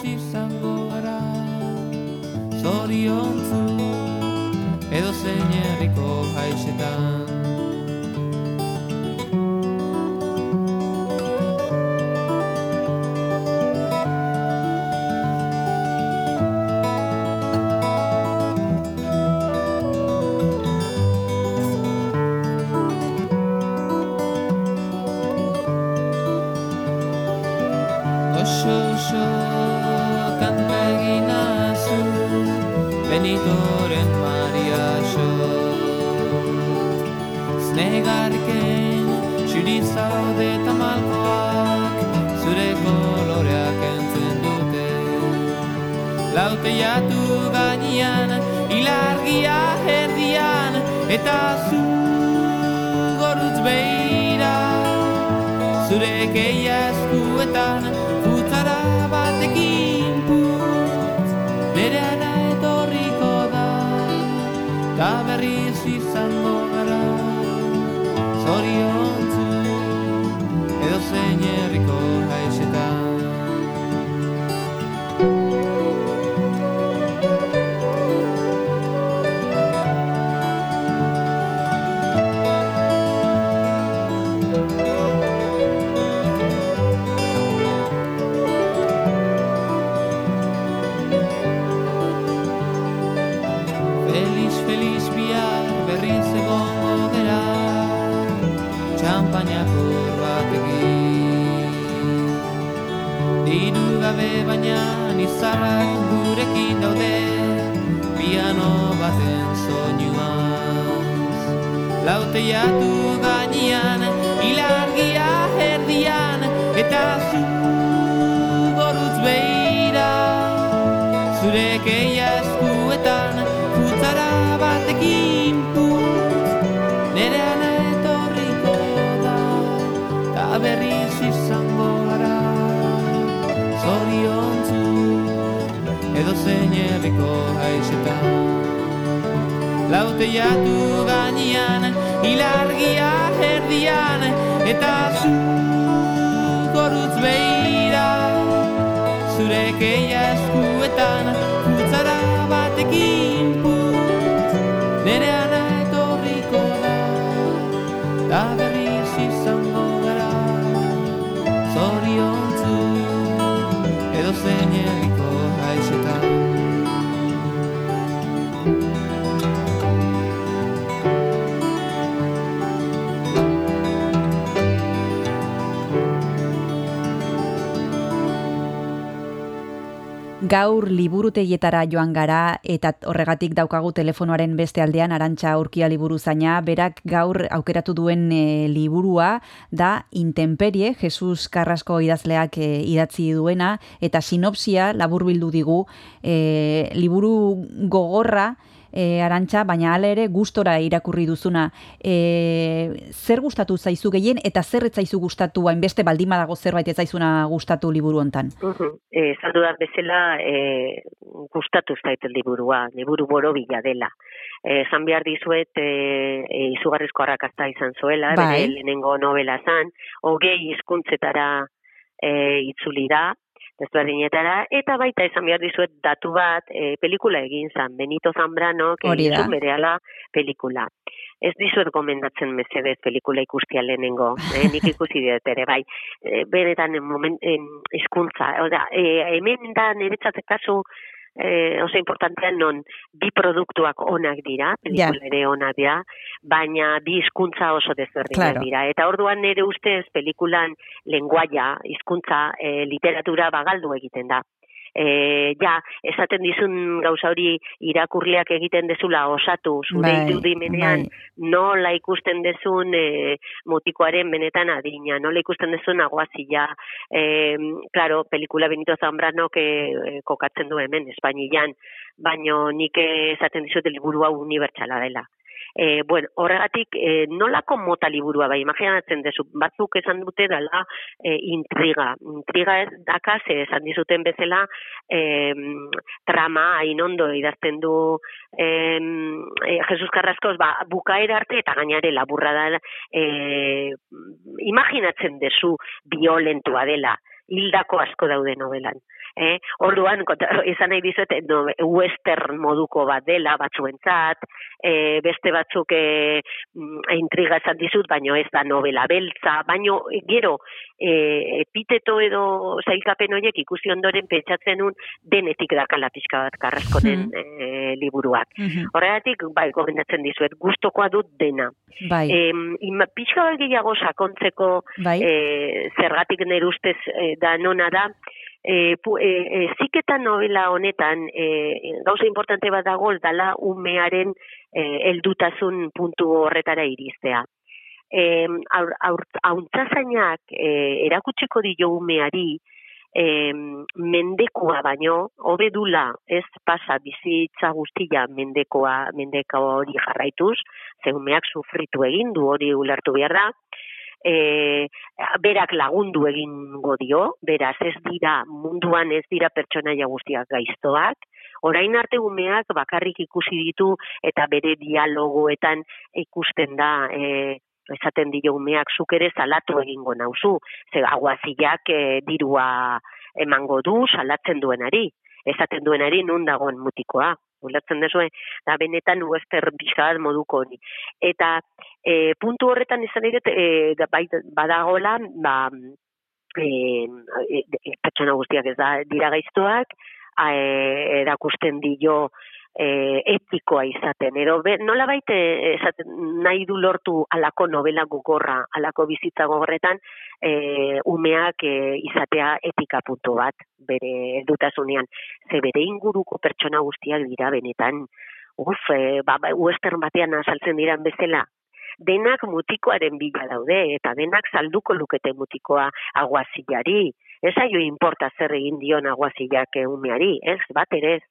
Gaur liburutegietara joan gara eta horregatik daukagu telefonoaren beste aldean arantxa urkia liburu zaina, berak gaur aukeratu duen e, liburua da Intemperie, Jesus Carrasco idazleak e, idatzi duena. Eta sinopsia laburbildu digu e, liburu gogorra e, arantxa, baina hala ere gustora irakurri duzuna. E, zer gustatu zaizu gehien eta zer ez zaizu gustatu hainbeste baldima dago zerbait ez zaizuna gustatu liburu hontan? Mhm. Eh, esan dudan bezala, eh, gustatu zait liburua, liburu borobila dela. Eh, esan behar dizuet, eh, eh, izugarrizko arrakasta izan zuela, Bai. bere lehenengo novela zan, hogei hizkuntzetara eh, itzuli da, desberdinetara, eta baita esan behar dizuet datu bat, eh, pelikula egin zan, Benito Zambrano, egin berehala pelikula. Ez dizuet gomendatzen mesedez pelikula ikustia lehenengo, eh, nik ikusi dut ere, bai, e, benetan moment, em, hizkuntza, oda, e, hemen da niretzat kasu e, oso importantea non bi produktuak onak dira, pelikula Ja. ere onak dira, baina bi hizkuntza oso desberdinak Claro. dira. Eta orduan nire ustez pelikulan lenguaia, hizkuntza, e, literatura bagaldu egiten da. E, ja, esaten dizun gauza hori irakurleak egiten dezula osatu zure Bai, irudimenean nola ikusten dezun e, mutikoaren benetan adina, nola ikusten dezun aguazila. E, claro, pelikula Benito Zambranok e, kokatzen du hemen, Espainian, baino nik esaten dizut liburu hau unibertsala dela. E, bueno, horregatik, e, nolako mota liburua bai, imaginatzen dezu, batzuk esan dute dela e, intriga. Intriga ez dakaz, esan dizuten bezala, e, trama hain ondo idazten du e, Jesus Carrascoz, ba, bukaera arte eta gainare laburra da, e, imaginatzen dezu violentua dela, hildako asko daude novelan. Eh? Orduan, konta- izan nahi dizut, eh, no, western moduko bat dela, batzuentzat, e, beste batzuk e, mm, intriga esan dizut, baino ez da novela beltza, baino e, gero, e, epiteto edo zailkapen horiek ikusi ondoren pentsatzen un denetik dakala pixka bat karraskonen e, liburuak. Horregatik, bai, gomendatzen dizuet, gustokoa dut dena. Bai. Em, ima, pixka bat gehiago sakontzeko Bai. e, zergatik nire ustez e, da nona da, e, pu, e, e, ziketa novela honetan e, gauza importante bat dago dala umearen e, heldutasun puntu horretara iristea. E, aur, aur, auntzazainak e, erakutsiko dio umeari e, mendekoa baino, hobedula ez pasa bizitza guztia mendekoa, mendeka hori jarraituz, ze umeak sufritu egin du hori ulertu behar da, e, berak lagundu egingo dio, beraz ez dira munduan ez dira pertsonaia guztiak gaiztoak, orain arte umeak bakarrik ikusi ditu eta bere dialogoetan ikusten da e, esaten dio umeak zuk ere salatu egingo nauzu, ze aguazilak e, dirua emango du salatzen duenari, esaten duenari nun dagoen mutikoa, ulertzen dezue, da benetan western pixka bat moduko hori. Eta e, puntu horretan izan e, da, bai, badagola, ba, e, e, e, pertsona guztiak ez da dira gaiztoak, a, e, erakusten dio e, etikoa izaten. Edo be, nola baite esaten, nahi du lortu alako novela gogorra, alako bizitza gogorretan, e, umeak e, izatea etika puntu bat, bere dutasunean. Ze bere inguruko pertsona guztiak dira benetan, uf, e, ba, western batean azaltzen diran bezala, denak mutikoaren bila daude, eta denak salduko lukete mutikoa aguazilari. Ez aio importa zer egin dion aguazilak umeari, ez, bat ere ez.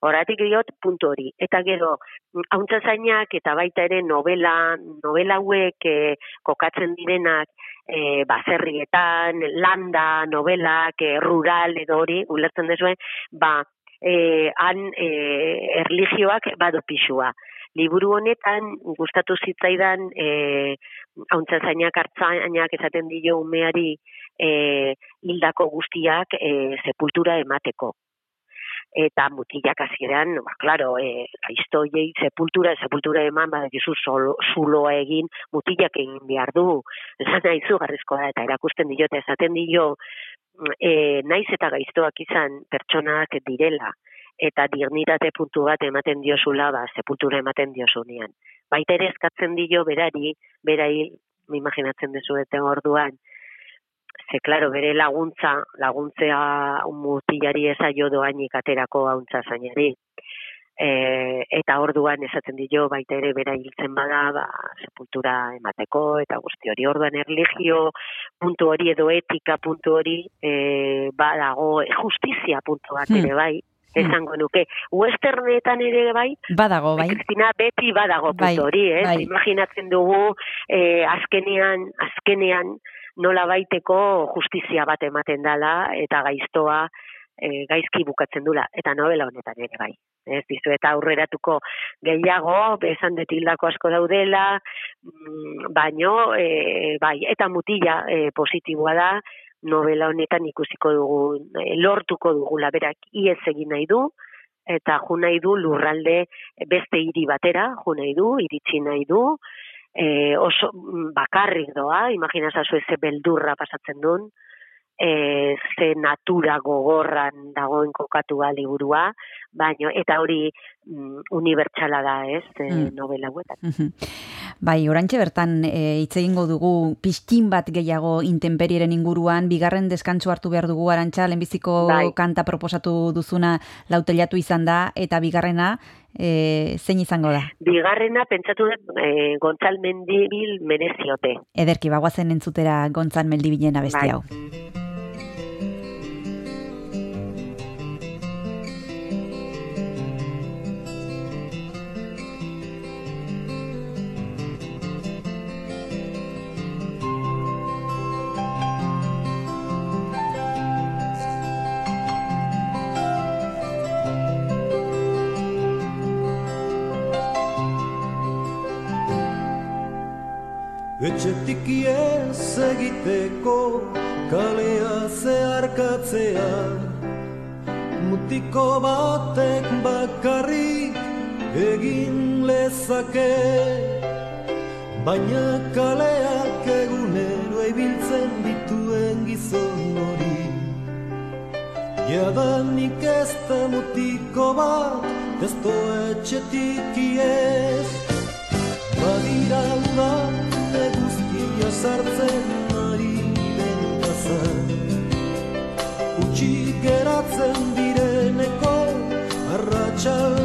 Horatik diot puntu hori. Eta gero, hauntza zainak eta baita ere novela, novela hauek e, kokatzen direnak e, baserrietan, landa, novelak, e, rural edo hori, ulertzen dezuen, ba, e, han e, erligioak badu pixua. Liburu honetan gustatu zitzaidan e, hauntza zainak hartzainak esaten dio umeari e, hildako guztiak e, sepultura emateko eta mutilak hasieran, ba, claro, e, gaiztoiei sepultura, sepultura eman, badakizu solo- zuloa egin, mutilak egin behar du, esan nahi da, eta erakusten dio, eta esaten dio, e, naiz eta gaiztoak izan pertsonak direla, eta dignitate puntu bat ematen diozula, ba, sepultura ematen diozunean. Baita ere eskatzen dio berari, berai, imaginatzen dezueten orduan, ze, claro, bere laguntza, laguntzea mutilari ezaio doainik aterako hauntza zainari. E, eta orduan esaten dio baita ere bera hiltzen bada, ba, sepultura emateko, eta guzti hori orduan erligio puntu hori edo etika puntu hori e, badago justizia puntu bat Hmm. ere bai, esango nuke. Westernetan ere bai, Badago, bai. Kristina beti badago puntu Bai, hori, eh? bai. Imaginatzen dugu eh, azkenean, azkenean nola baiteko justizia bat ematen dala eta gaiztoa eh, gaizki bukatzen dula eta novela honetan ere bai. Ez dizu eta aurreratuko gehiago, esan dut hildako asko daudela, mm, baino eh, bai, eta mutila eh, positiboa da, novela honetan ikusiko dugu, eh, lortuko dugula berak iez egin nahi du, eta jo nahi du lurralde beste hiri batera, jo nahi du, iritsi nahi du, e, oso mm, bakarrik doa, imagina zazu ze beldurra pasatzen duen, e, ze natura gogorran dagoen kokatua liburua, baino, eta hori mm, unibertsala da, ez, Mm. novela hauetan. Mhm. Bai, orantxe bertan e, egingo dugu pixtin bat gehiago intemperieren inguruan, bigarren deskantsu hartu behar dugu arantxa, lehenbiziko Bai. kanta proposatu duzuna lautelatu izan da, eta bigarrena e, zein izango da? Bigarrena, pentsatu dut, e, Gontzal Mendibil mereziote. Ederki, bagoazen entzutera gontzan meldibilen abesti Bai. Etxetik iez egiteko kalea zeharkatzea Mutiko batek bakarrik egin lezake Baina kaleak egunero ibiltzen dituen gizon hori. Jadanik ez da mutiko bat ez etxetik iez Badira uda eguzkia sartzen ari den gazan Utsi geratzen direneko arratsalde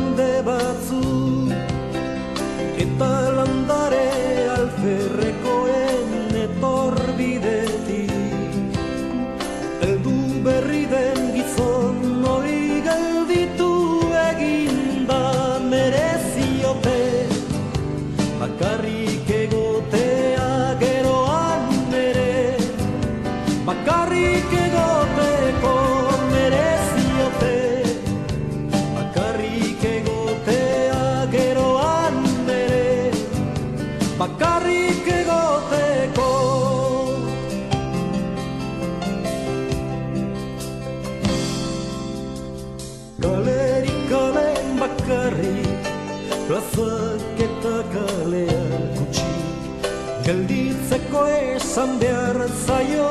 esan behar zaio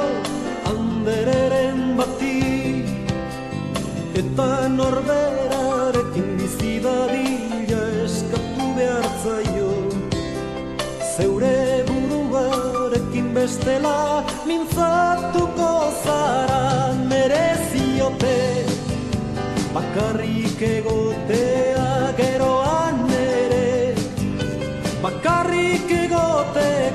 Andereren bati. Eta norberarekin bizi dadila eskatu behar zaio. Zeure buruarekin bestela mintzatuko zara mereziote Bakarrik egotea geroan ere. Bakarrik egoteko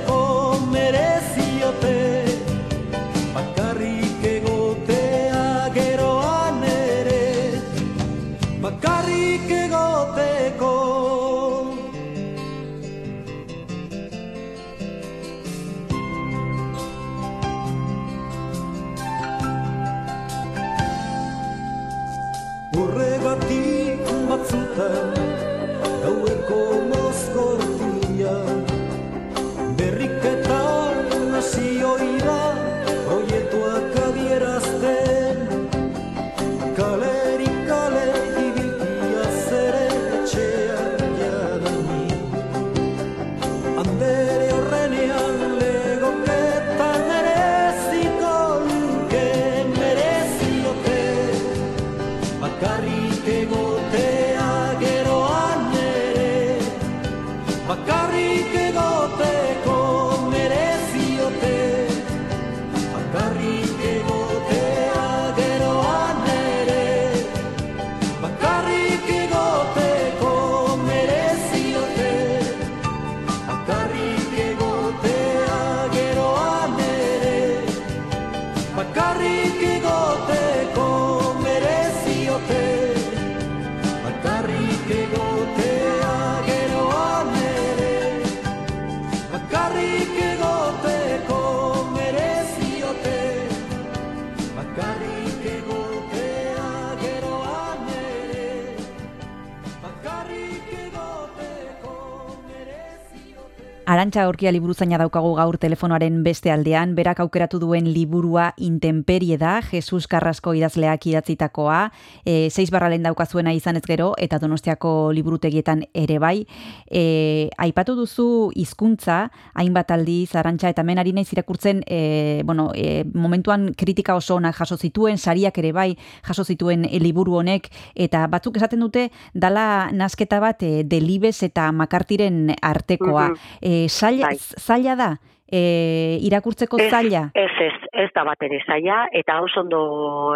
Arantxa Urkia liburuzaina daukagu gaur telefonoaren beste aldean, berak aukeratu duen liburua Intemperie da, Jesus Carrasco idazleak idatzitakoa, e, 6 barralen daukazuena izan ez gero, eta donostiako liburutegietan ere bai. E, aipatu duzu hizkuntza hainbat aldiz, Arantxa, eta hemen ari naiz irakurtzen, e, bueno, e, momentuan kritika oso onak jaso zituen, sariak ere bai jaso zituen e, liburu honek, eta batzuk esaten dute, dala nasketa bat e, delibes eta makartiren artekoa. Mhm. E, zaila, Bai. zaila da, e, irakurtzeko Ez, zaila. Ez, ez, ez da bat ere zaila, eta oso ondo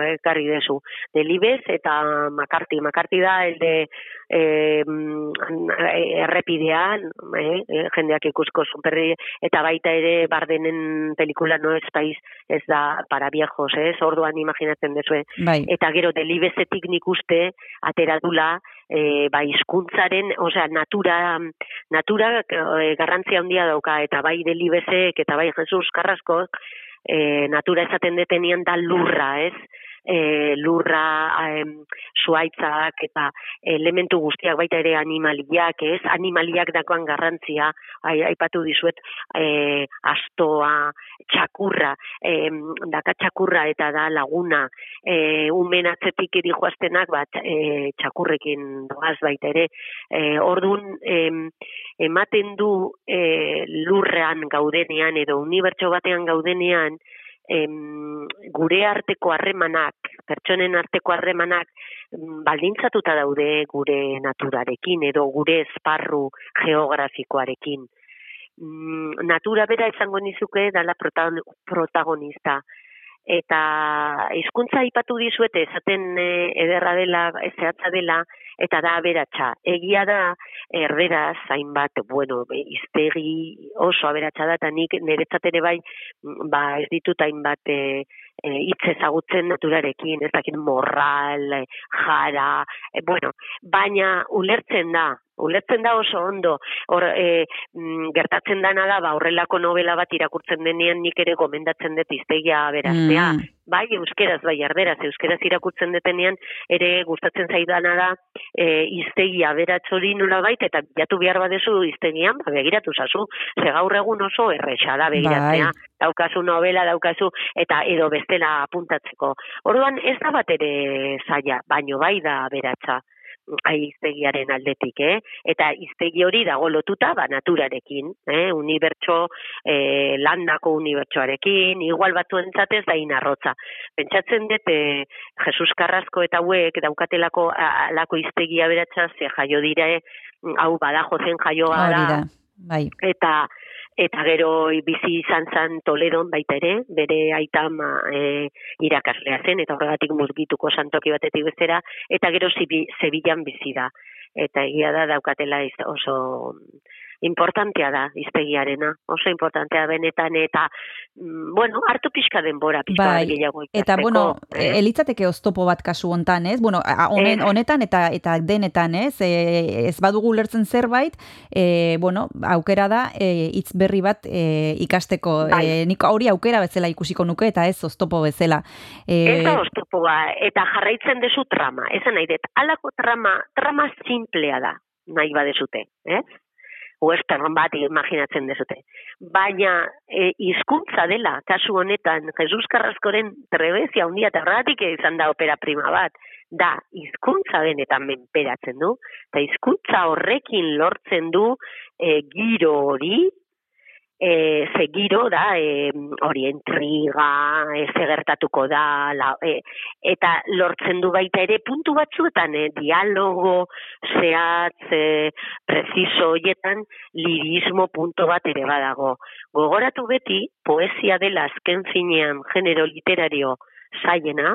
ekarri dezu. Delibes eta Makarti. Makarti da, elde eh, errepidean, eh, eh, jendeak ikusko superri, eta baita ere bardenen pelikula no ez paiz, ez da para viejos, ez, orduan imaginatzen dezue. Bai. Eta gero delibezetik nik uste ateradula e, ba, hizkuntzaren, osea, natura, natura e, garrantzia handia dauka, eta bai delibezek, eta bai Jesus Carrasco, e, natura esaten detenian da lurra, ez? E, lurra, em, zuaitzak eta elementu guztiak baita ere animaliak, ez? Animaliak dakoan garrantzia, ai, aipatu dizuet, e, astoa, txakurra, em, daka txakurra eta da laguna, e, umen atzetik edi joaztenak bat e, txakurrekin doaz baita ere. E, ordun em, ematen du e, lurrean gaudenean edo unibertso batean gaudenean, em, gure arteko harremanak, pertsonen arteko harremanak mm, baldintzatuta daude gure naturarekin edo gure esparru geografikoarekin. Mm, natura bera izango nizuke dala protagon- protagonista. Eta hizkuntza aipatu dizuete esaten e, ederra dela, zehatza dela, eta da aberatsa. Egia da, erderaz, hainbat, bueno, hiztegi oso aberatsa da, eta nik niretzat ere bai, mm, ba, ez ditut hainbat e, e, hitz ezagutzen naturarekin, ez dakit morral, jara, e, bueno, baina ulertzen da, ulertzen da oso ondo, hor, e, mm, gertatzen dana da, ba, horrelako novela bat irakurtzen denean nik ere gomendatzen dut iztegia aberaztea, Mm. bai euskeraz, bai erderaz, euskeraz irakurtzen detenean ere gustatzen zaidana da e, iztegi aberats hori nola baita, eta bilatu behar badezu iztegian, ba, begiratu zazu, ze gaur egun oso erresa da begiratzea, Bai. daukazu novela, daukazu, eta edo bestela apuntatzeko. Orduan ez da bat ere zaila, baino bai da aberatsa ai iztegiaren aldetik, eh? Eta iztegi hori dago lotuta ba naturarekin, eh? Unibertso eh, landako unibertsoarekin, igual batzuentzat ez da inarrotza. Pentsatzen dut eh, Jesus Carrasco eta hauek daukatelako a- alako iztegia beratza ze jaio dire hau badajo zen jaioa da, bai. eta eta gero bizi izan zan Toledon baita ere, bere aita ama e, irakaslea zen, eta horregatik murgituko santoki batetik bestera, eta gero Sevillan bizi da. Eta egia da daukatela oso importantea da iztegiarena, oso importantea benetan, eta, mm, bueno, hartu pixka denbora, pixka Bai, gehiago eta ikasteko, bueno, eh? elitzateke oztopo bat kasu hontan, ez? Bueno, honen, honetan eta eta denetan, ez? E, ez badugu ulertzen zerbait, e, bueno, aukera da e, hitz berri bat e, ikasteko. Bai. E, nik hori aukera bezala ikusiko nuke eta ez oztopo bezala. E, Ez da oztopoa, eta jarraitzen dezu trama. Esan nahi dut, alako trama, trama simplea da, nahi badezute, ez? Western bat imaginatzen dezute. Baina e, hizkuntza dela, kasu honetan, Jesus Carrascoren trebezia handia eta horregatik izan da opera prima bat, da hizkuntza benetan menperatzen du, eta hizkuntza horrekin lortzen du e, giro hori, e, ze giro da, e, hori intriga, e, ze gertatuko da, la, e, eta lortzen du baita ere puntu batzuetan, e, dialogo, zehatz, e, preciso hoietan, lirismo punto bat ere badago. Gogoratu beti, poesia dela azken finean genero literario zaiena,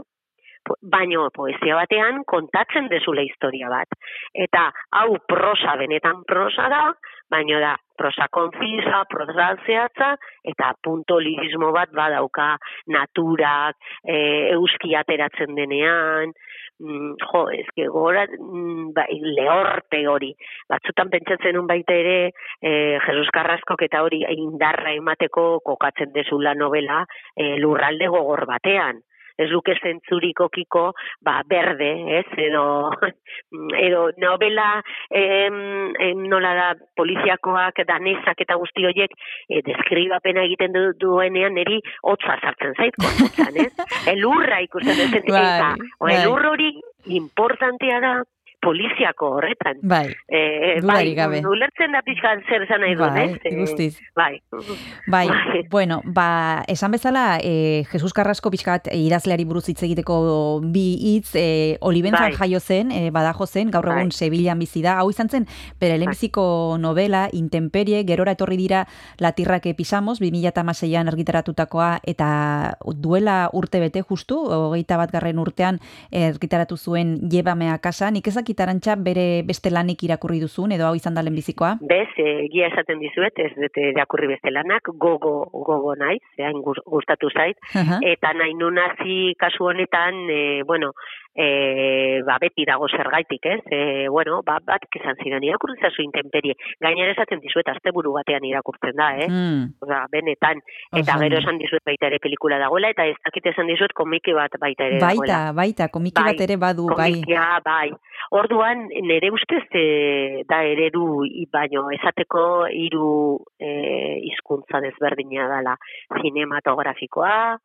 baino poesia batean kontatzen dezula historia bat. Eta hau prosa benetan prosa da, baino da prosa konfisa, prosa zehatza, eta punto lirismo bat badauka naturak, e, euski ateratzen denean, mm, jo, ezke gora, mm, bai, lehorte hori. Batzutan pentsatzen un baita ere, e, Jesus Carrascok eta hori indarra emateko kokatzen dezula novela e, lurralde gogor batean ez luke zentzurikokiko ba, berde, ez, edo, edo novela em, em, nola da poliziakoak, danesak eta guzti horiek e, deskribapena egiten du, duenean niri hotza sartzen zait, gorputzan, ez? Elurra ikusten dut, eta Bai, o, bai. elur hori importantea da poliziako horretan. Bai, Eh, bai, gabe. ulertzen da pixkan zer esan nahi duen, Bai, ez? Eh, guztiz. Bai. Bai, Bai. bueno, ba, esan bezala, e, Jesus Carrasco pixkat e, idazleari buruz hitz egiteko bi hitz, e, Olibenzan Bai. jaio zen, e, badajo zen, gaur egun Bai. Sevillan bizi da. Hau izan zen, bere lehenbiziko novela, Intemperie, gerora etorri dira Latirrak pisamos, 2006an argitaratutakoa, eta duela urte bete justu, hogeita bat garren urtean argitaratu zuen Jebamea kasa, nik ezakit arantxa bere beste lanik irakurri duzun, edo hau izan da lehenbizikoa? Bez, eh, egia esaten dizuet, ez dute irakurri beste lanak, gogo, gogo naiz, zein gustatu zait, Aha. eta nahi nunazi kasu honetan, e, bueno, e, ba, beti dago zergaitik, ez? E, bueno, ba, bat izan zidan irakurri zazu intemperie. Gainera esaten dizuet, asteburu batean irakurtzen da, eh? Mm. Osa, benetan. Eta Oso gero esan dizuet baita ere pelikula dagoela, eta ez dakit esan dizuet komiki bat baita ere dagoela. Baita, baita, komiki Bai, bat ere badu, bai. Komikia, bai. Orduan, nire ustez e, da eredu, baino, esateko hiru e, hizkuntza desberdina dela. Cinematografikoa,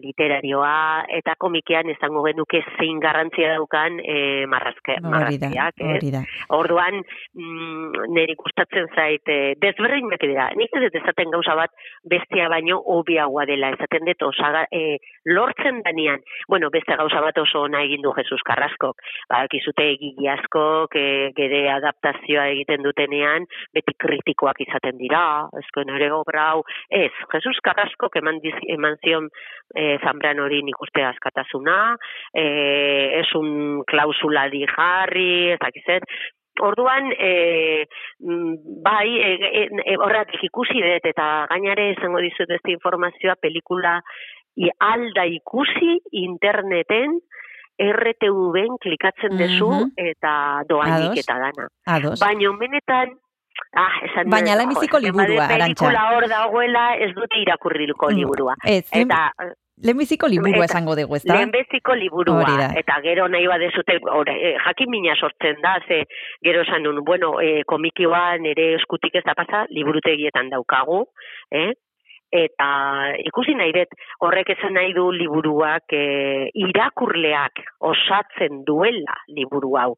literarioa, eta komikian esango genuke zein garrantzia daukan e, marrazke, Hori da, marrazkiak, ez? hori da. Orduan, mm, niri gustatzen zait, eh, desberdinak dira. Nik ez dut esaten gauza bat bestia baino hobiagoa dela. Esaten dut osaga, eh, lortzen danean, bueno, beste gauza bat oso ona egin du Jesus Carraskok. Ba, ekizute egile askok, eh, gere adaptazioa egiten dutenean, beti kritikoak izaten dira, ezko nire obra hau. Ez, Jesus Carraskok eman, diz, eman zion eh, Zambranori nik uste askatasuna, eh, ez un klausula di jarri, ez dakizet, Orduan, e, mm, bai, e, e, e, horretik ikusi dut, eta gainare esango dizut beste informazioa, pelikula i, alda ikusi interneten, RTV-en klikatzen dezu Mhm. eta doainik eta dana. Baina benetan, ah, esan Baina lehenbiziko zenbat liburua, Arantxa. Pelikula hor dagoela ez dute irakurriko Mm, liburua. ez, eta Lehenbiziko liburua esango dugu, ezta? Lehenbeziko liburua, eta gero nahi badezute, ora, e, jakin mina sortzen da, ze gero esan nun, bueno, e, komikioa nere eskutik ez da pasa, liburutegietan daukagu, eh? Eta ikusi nahi dut, horrek esan nahi du liburuak e, irakurleak osatzen duela liburu hau.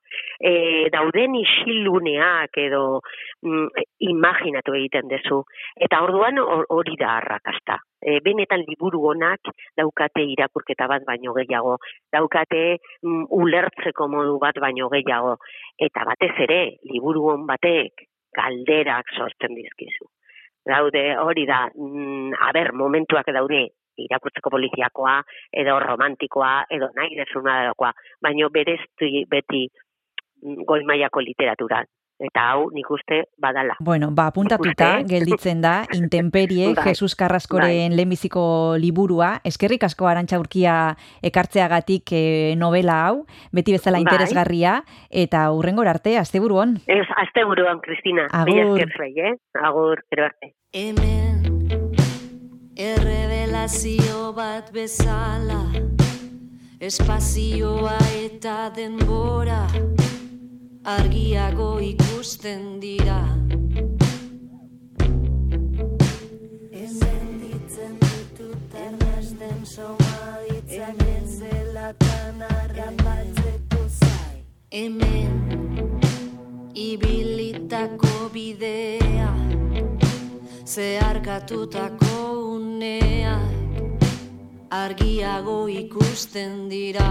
E, dauden isiluneak edo mm, imaginatu egiten dezu. Eta orduan hor- hori da arrakasta. E, benetan liburu honak daukate irakurketa bat baino gehiago, daukate mm, ulertzeko modu bat baino gehiago. Eta batez ere, liburu hon batek galderak sortzen dizkizu. Daude, hori da, mm, a ber, momentuak daude, irakurtzeko poliziakoa, edo romantikoa, edo nahi desuna dagoa, baino berezti beti mm, goi mailako literatura. Eta hau nik uste badala. Bueno, ba, apuntatuta gelditzen da, intemperie, Bai. Jesus Carraskoren lehenbiziko liburua, eskerrik asko arantxa urkia ekartzeagatik eh, novela hau, beti bezala Bai. interesgarria, eta hurrengor arte, asteburu on. Ez, azte buruan, Kristina. Agur. Zuei, eh? Agur, gero arte. Hemen errevelazio bat bezala Espazioa eta denbora argiago ikusten dira Hemen ditzen ditut errasten somaditzak etzelatan arrapatzeko zai Hemen ibilitako bidea zeharkatutako uneak argiago ikusten dira.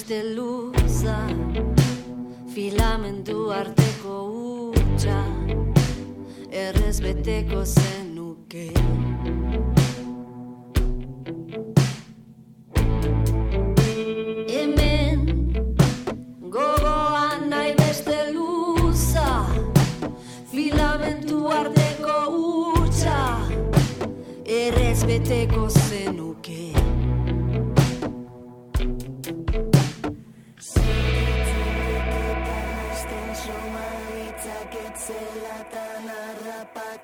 Beste luza filamentu arteko utxa errez beteko zenuke. Hemen gogoan nahi beste luza Filamentu arteko utxa Errez beteko zenuke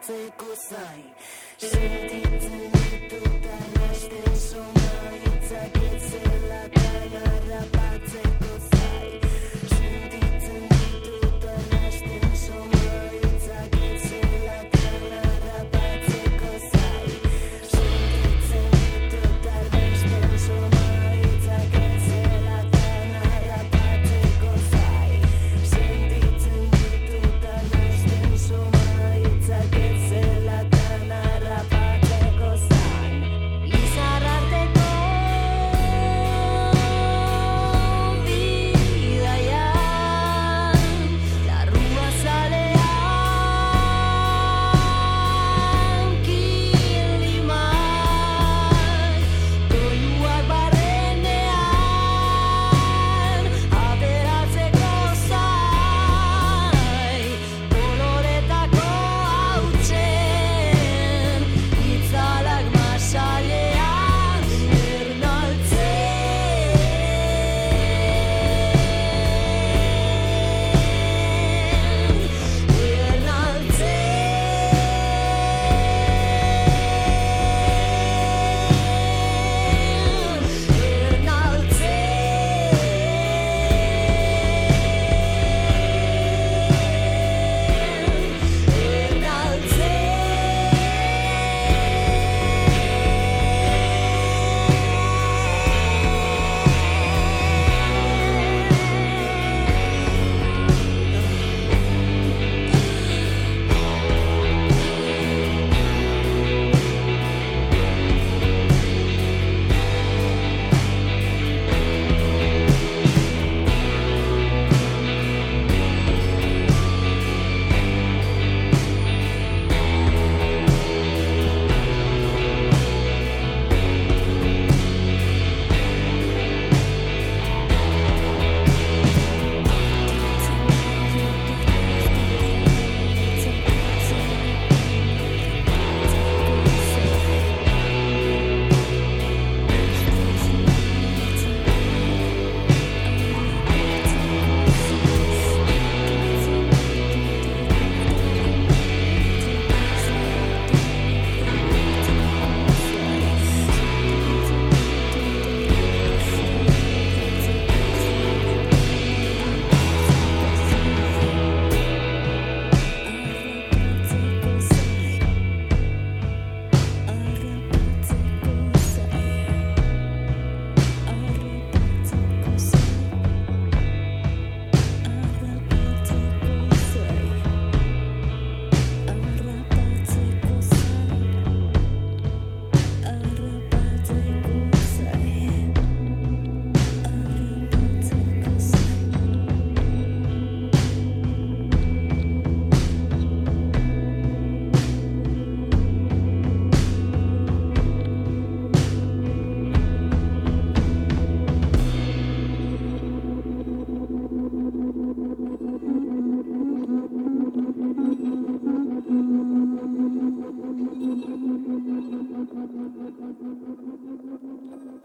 take a sign.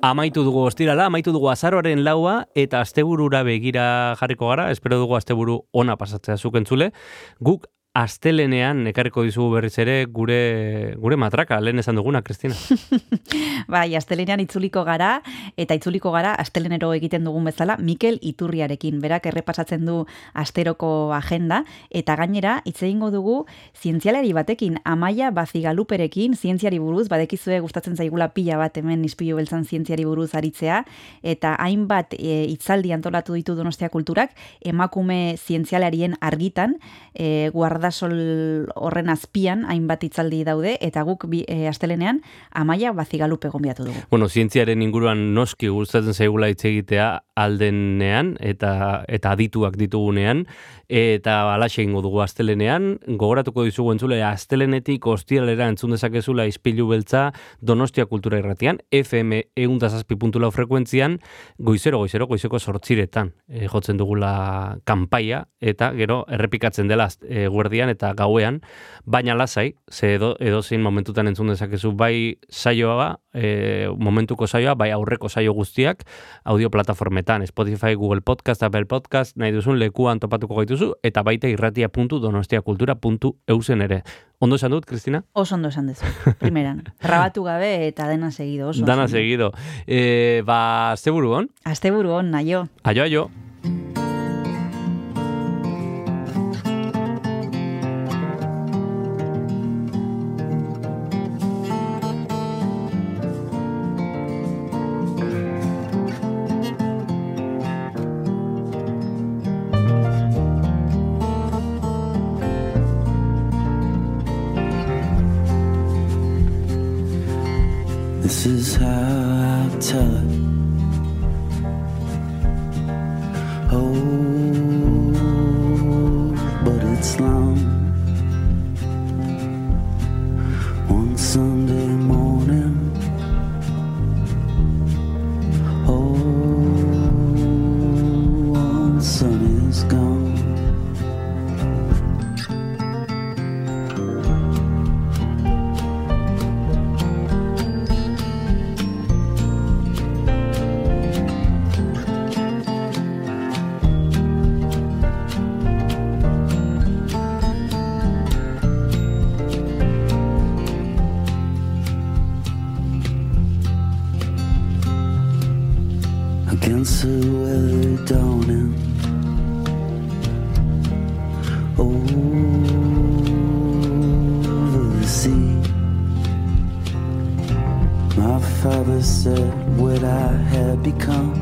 Amaitu dugu ostirala, amaitu dugu azaroaren laua eta asteburura begira jarriko gara, espero dugu asteburu ona pasatzea zuk entzule. Guk astelenean ekarriko dizugu berriz ere gure gure matraka, lehen esan duguna, Kristina. Bai, astelenean itzuliko gara, eta itzuliko gara astelenero egiten dugun bezala, Mikel Iturriarekin. Berak errepasatzen du asteroko agenda, eta gainera, hitz egingo dugu zientzialari batekin, Amaia Bazigaluperekin, zientziari buruz, badekizue gustatzen zaigula pila bat hemen ispilu beltzan zientziari buruz aritzea, eta hainbat e, hitzaldi antolatu ditu Donostia Kulturak, emakume zientzialarien argitan, e, guardasol horren azpian hainbat hitzaldi daude, eta guk bi, e, astelenean Amaia Bazigalupe gonbiatu dugu. Bueno, zientziaren inguruan noski gustatzen zaigula hitz egitea aldenean eta eta adituak ditugunean eta alaxe egingo dugu astelenean, gogoratuko dizugu entzule astelenetik ostiralera entzun dezakezula ispilu beltza Donostia Kultura Irratian, FM eundazazpi puntulau frekuentzian, goizero, goizero, goizeko sortziretan e, jotzen dugula kanpaia, eta gero errepikatzen dela e, guerdian eta gauean, baina lasai, ze edo, edozein momentutan entzun dezakezu bai saioa, e, momentuko saioa, bai aurreko saio guztiak, audio plataformetan, Spotify, Google Podcast, Apple Podcast, nahi duzun lekuan topatuko gaituzu, eta baita irratia.donostiakultura.eusen ere. Ondo esan dut, Kristina? Oso ondo esan dezu, primeran. Rabatu gabe eta dena segido. Oso, Dana oso. seguido. E, ba, asteburu hon? Asteburu on, naio. Aio, aio. time, tell us. Said what I had become.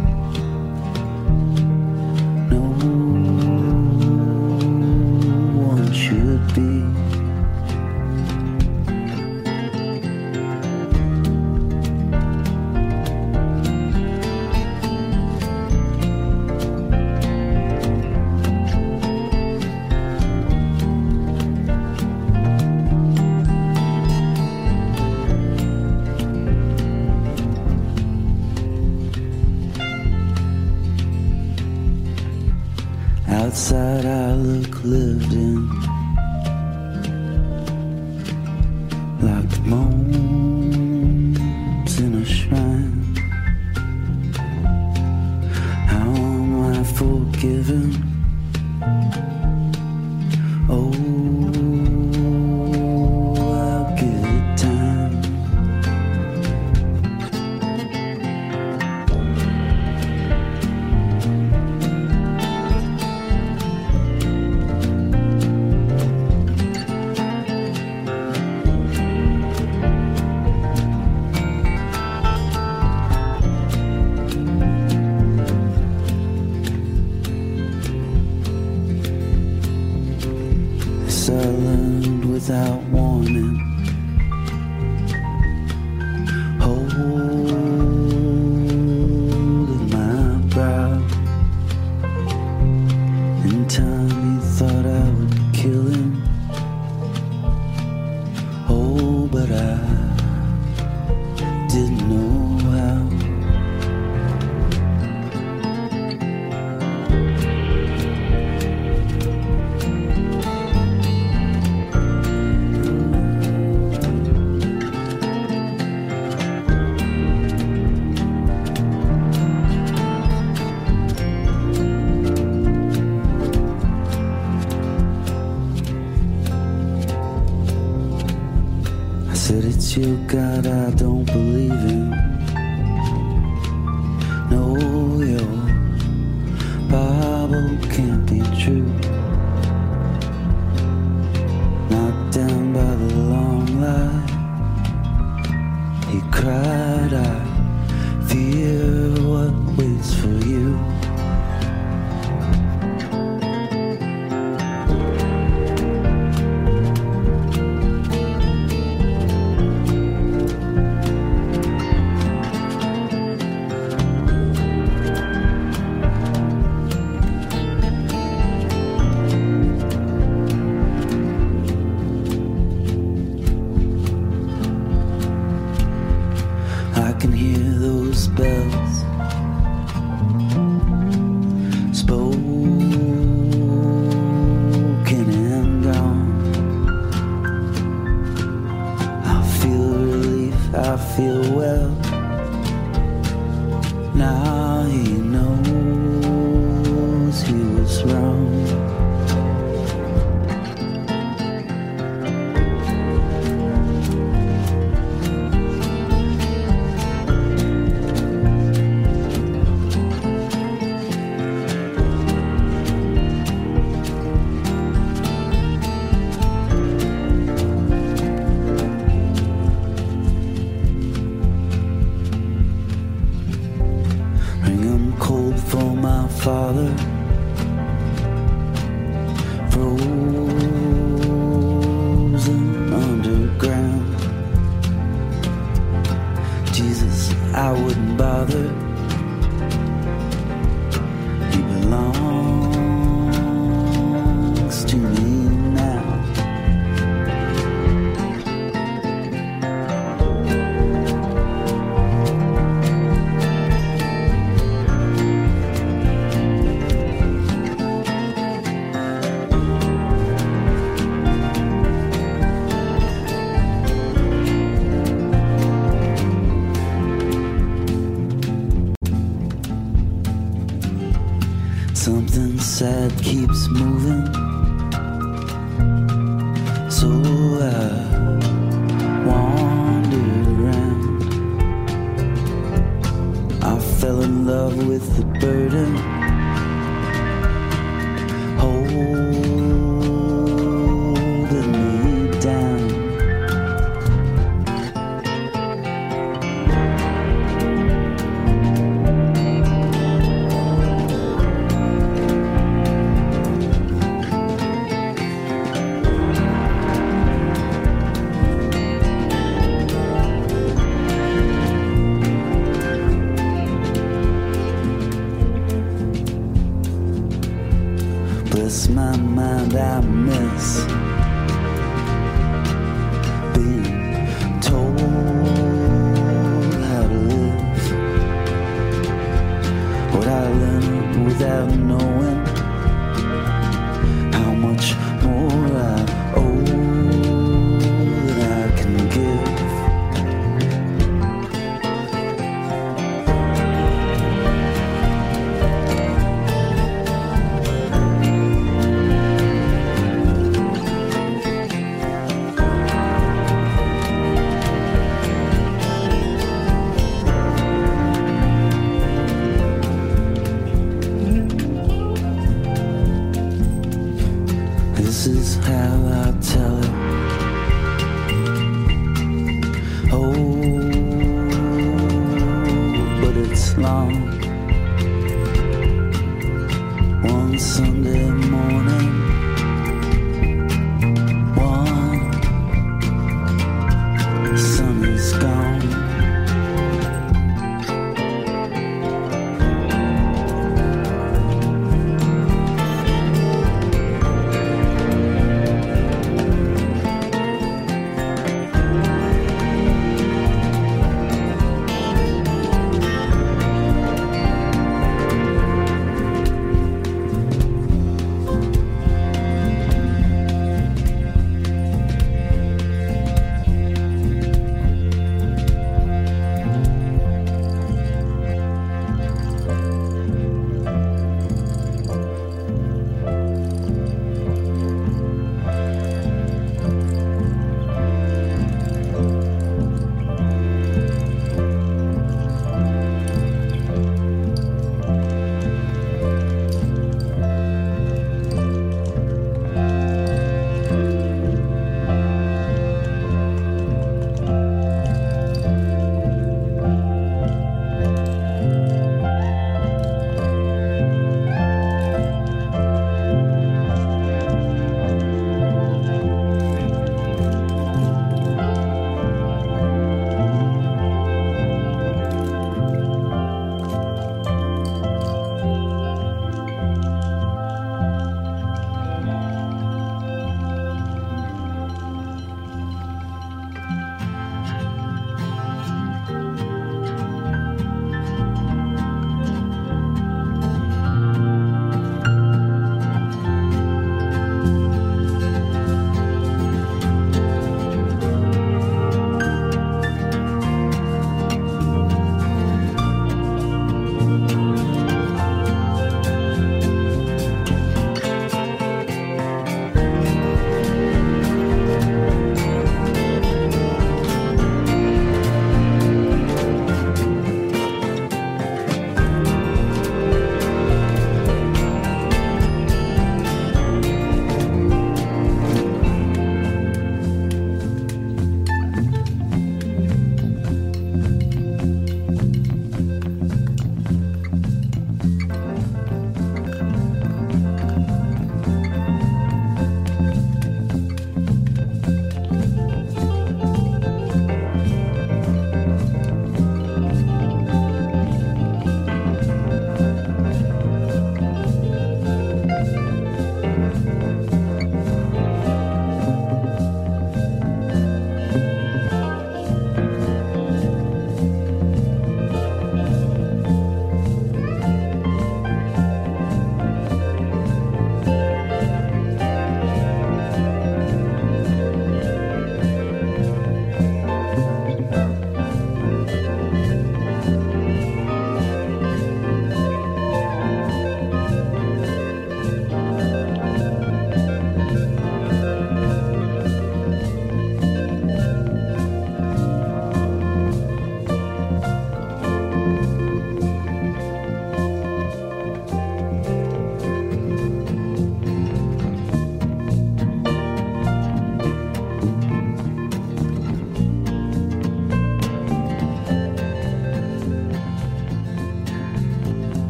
Father.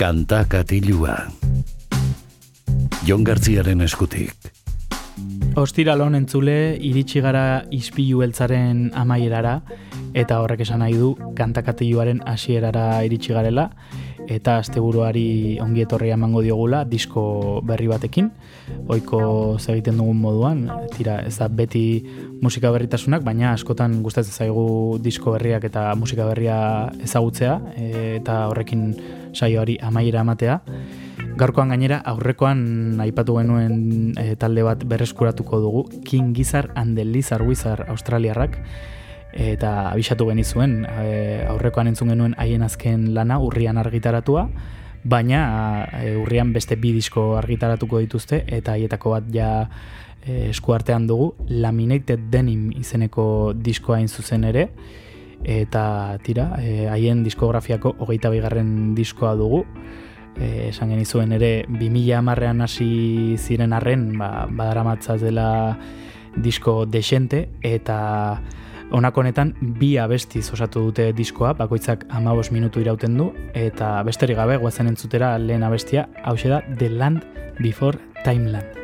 Kanta katilua. Jon Gartziaren eskutik. Ostiralon entzule iritsi gara ispilu beltzaren amaierara eta horrek esan nahi du kantakatiluaren hasierara iritsi garela eta asteburuari ongi etorria emango diogula disko berri batekin ohiko egiten dugun moduan tira ez da beti musika berritasunak baina askotan gustatzen zaigu disko berriak eta musika berria ezagutzea eta horrekin saioari amaiera ematea. Gaurkoan gainera aurrekoan aipatu genuen e, talde bat berreskuratuko dugu King Gizzard and the Lizard Wizard Australiarrak eta abisatu genizuen e, aurrekoan entzun genuen haien azken lana urrian argitaratua baina e, urrian beste bi disko argitaratuko dituzte eta haietako bat ja e, eskuartean dugu Laminated Denim izeneko diskoa hain zuzen ere eta tira, e, haien diskografiako hogeita bigarren diskoa dugu e, esan genizuen ere 2000 amarrean hasi ziren arren ba, badara dela disko desente eta honetan bi abestiz osatu dute diskoa, bakoitzak amabos minutu irauten du eta besterik gabe guazen entzutera lehen abestia hau da The Land Before Timeland.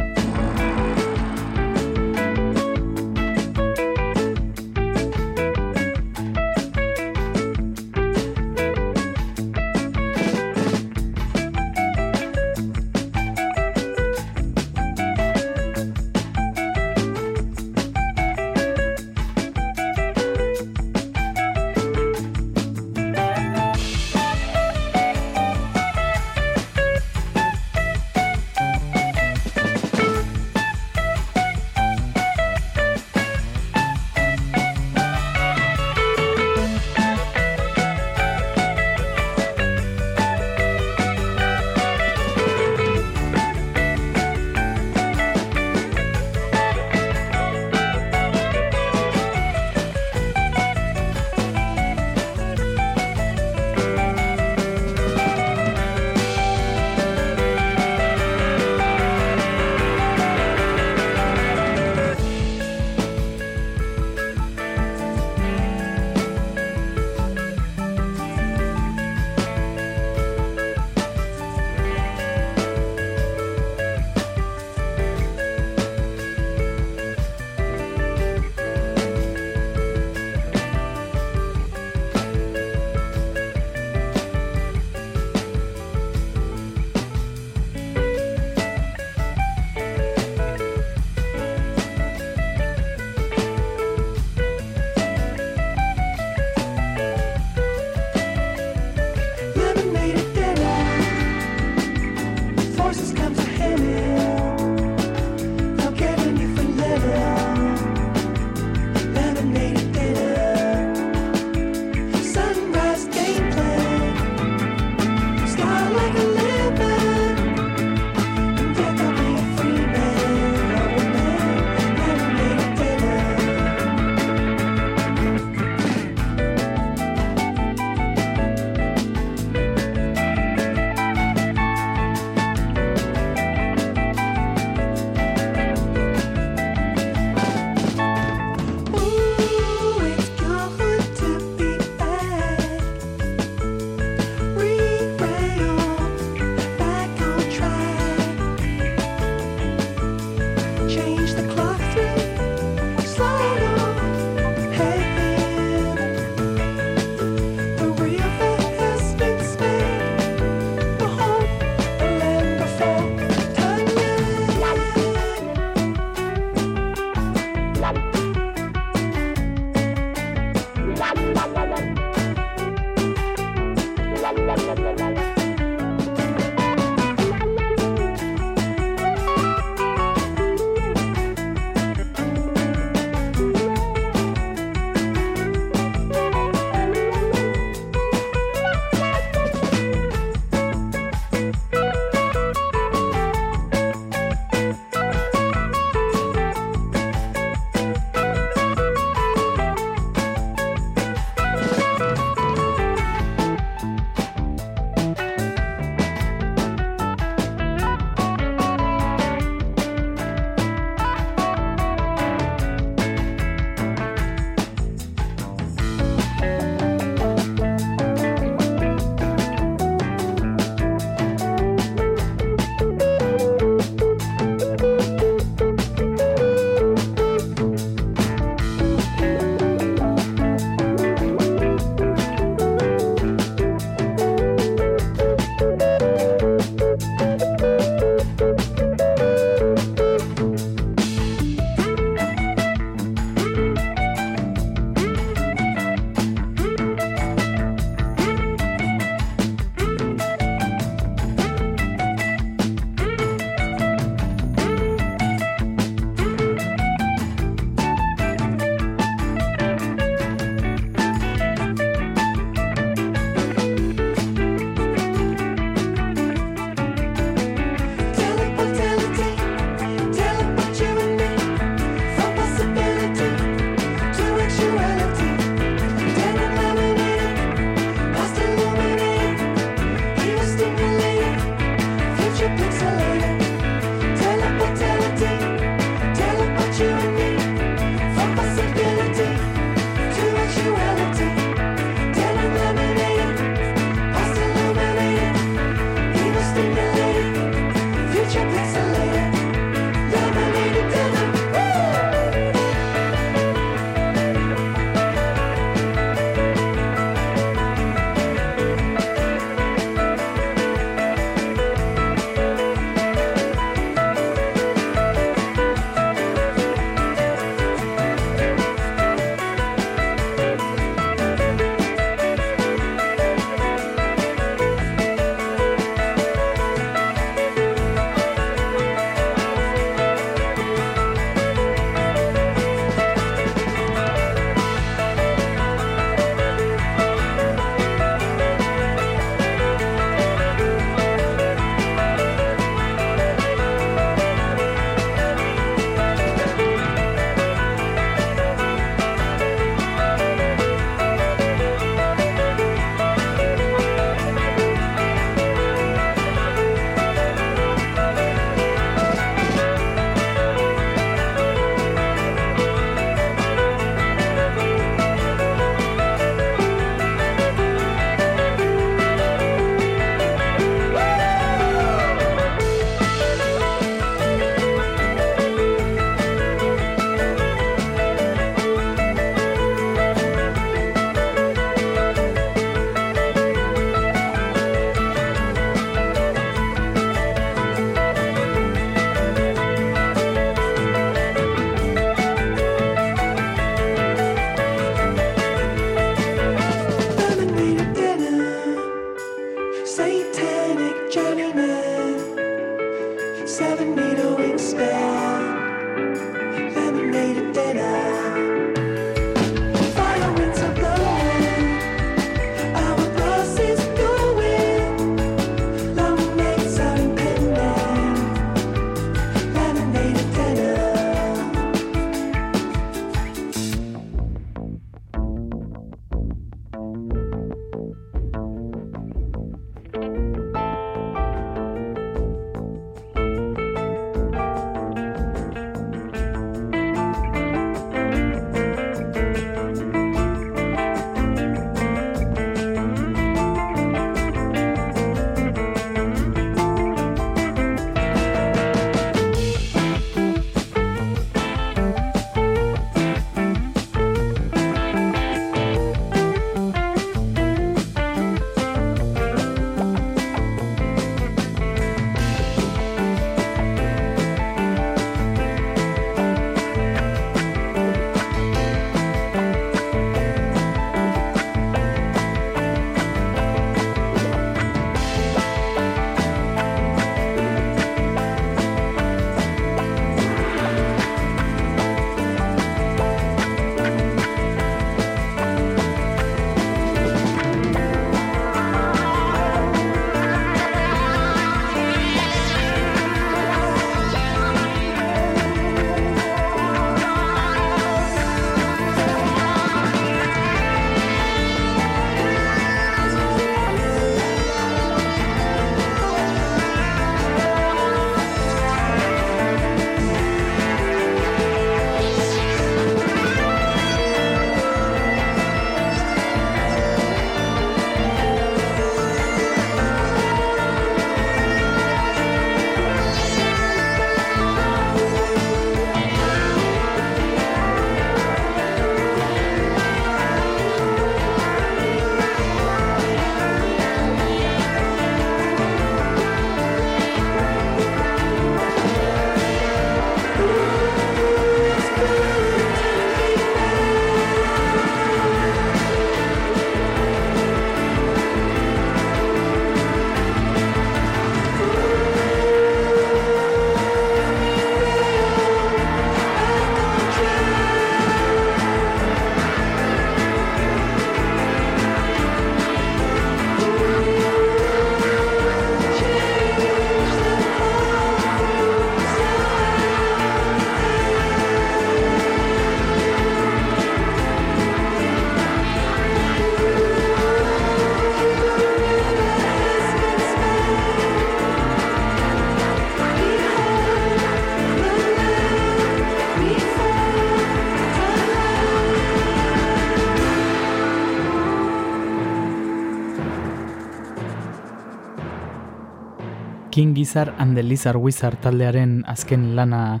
King Gizzard and the Lizard Wizard taldearen azken lana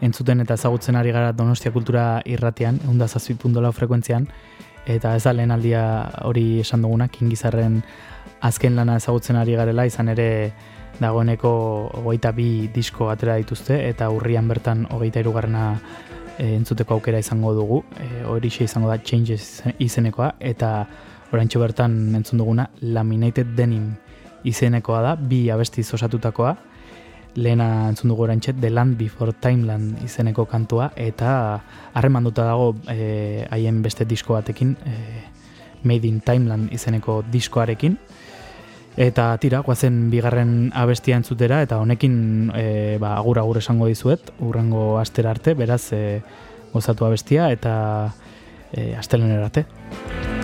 entzuten eta ezagutzen ari gara Donostia Kultura irratean, eunda zazpipundola frekuentzian, eta ez da lehen aldia hori esan duguna, King Gizzarden azken lana ezagutzen ari garela, izan ere dagoeneko hogeita bi disko atera dituzte, eta urrian bertan hogeita irugarrena e, entzuteko aukera izango dugu, e, hori izango da Changes izenekoa, eta oraintxo bertan entzun duguna Laminated Denim izenekoa da, bi abestiz osatutakoa, lehena entzun dugu oraintxe The Land Before Timeland izeneko kantua, eta harremanduta dago eh, haien beste disko batekin, eh, Made in Timeland izeneko diskoarekin, Eta tira, guazen bigarren abestia entzutera, eta honekin e, ba, agur agur esango dizuet, urrengo astera arte, beraz e, gozatu abestia, eta e, astelenera arte.